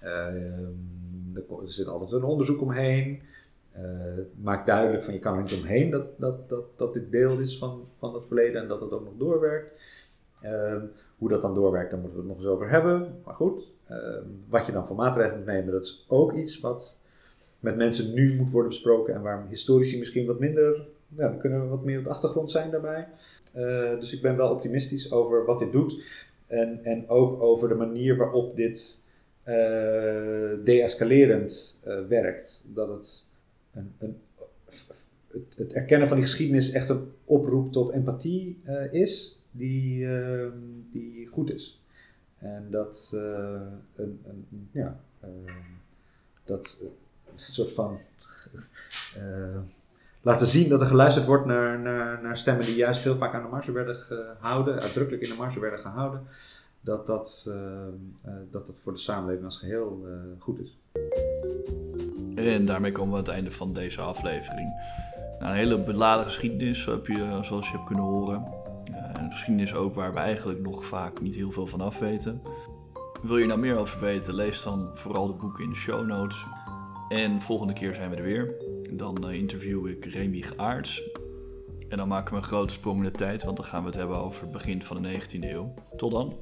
Speaker 2: Er zit altijd een onderzoek omheen. Uh, maakt duidelijk van je kan er niet omheen dat, dat, dat, dat dit deel is van, van het verleden en dat het ook nog doorwerkt. Uh, hoe dat dan doorwerkt, daar moeten we het nog eens over hebben. Maar goed, uh, wat je dan voor maatregelen moet nemen, dat is ook iets wat met mensen nu moet worden besproken en waar historici misschien wat minder, kunnen we wat meer op de achtergrond zijn daarbij. dus ik ben wel optimistisch over wat dit doet en, en ook over de manier waarop dit deescalerend werkt. Dat het een, een, het, het, erkennen van die geschiedenis echt een oproep tot empathie uh, is, die, uh, die goed is. En dat uh, een, een, ja, dat een soort van laten zien dat er geluisterd wordt naar, naar, naar stemmen die juist heel vaak aan de marge werden gehouden, uitdrukkelijk in de marge werden gehouden, dat dat, dat, dat voor de samenleving als geheel goed is.
Speaker 1: En daarmee komen we aan het einde van deze aflevering. Nou, een hele beladen geschiedenis, heb je, zoals je hebt kunnen horen. Geschiedenis ook waar we eigenlijk nog vaak niet heel veel van af weten. Wil je nou meer over weten, lees dan vooral de boeken in de show notes. En volgende keer zijn we er weer. Dan uh, interview ik Remy Aarts. En dan maken we een grote sprong in de tijd, want dan gaan we het hebben over het begin van de 19e eeuw. Tot dan.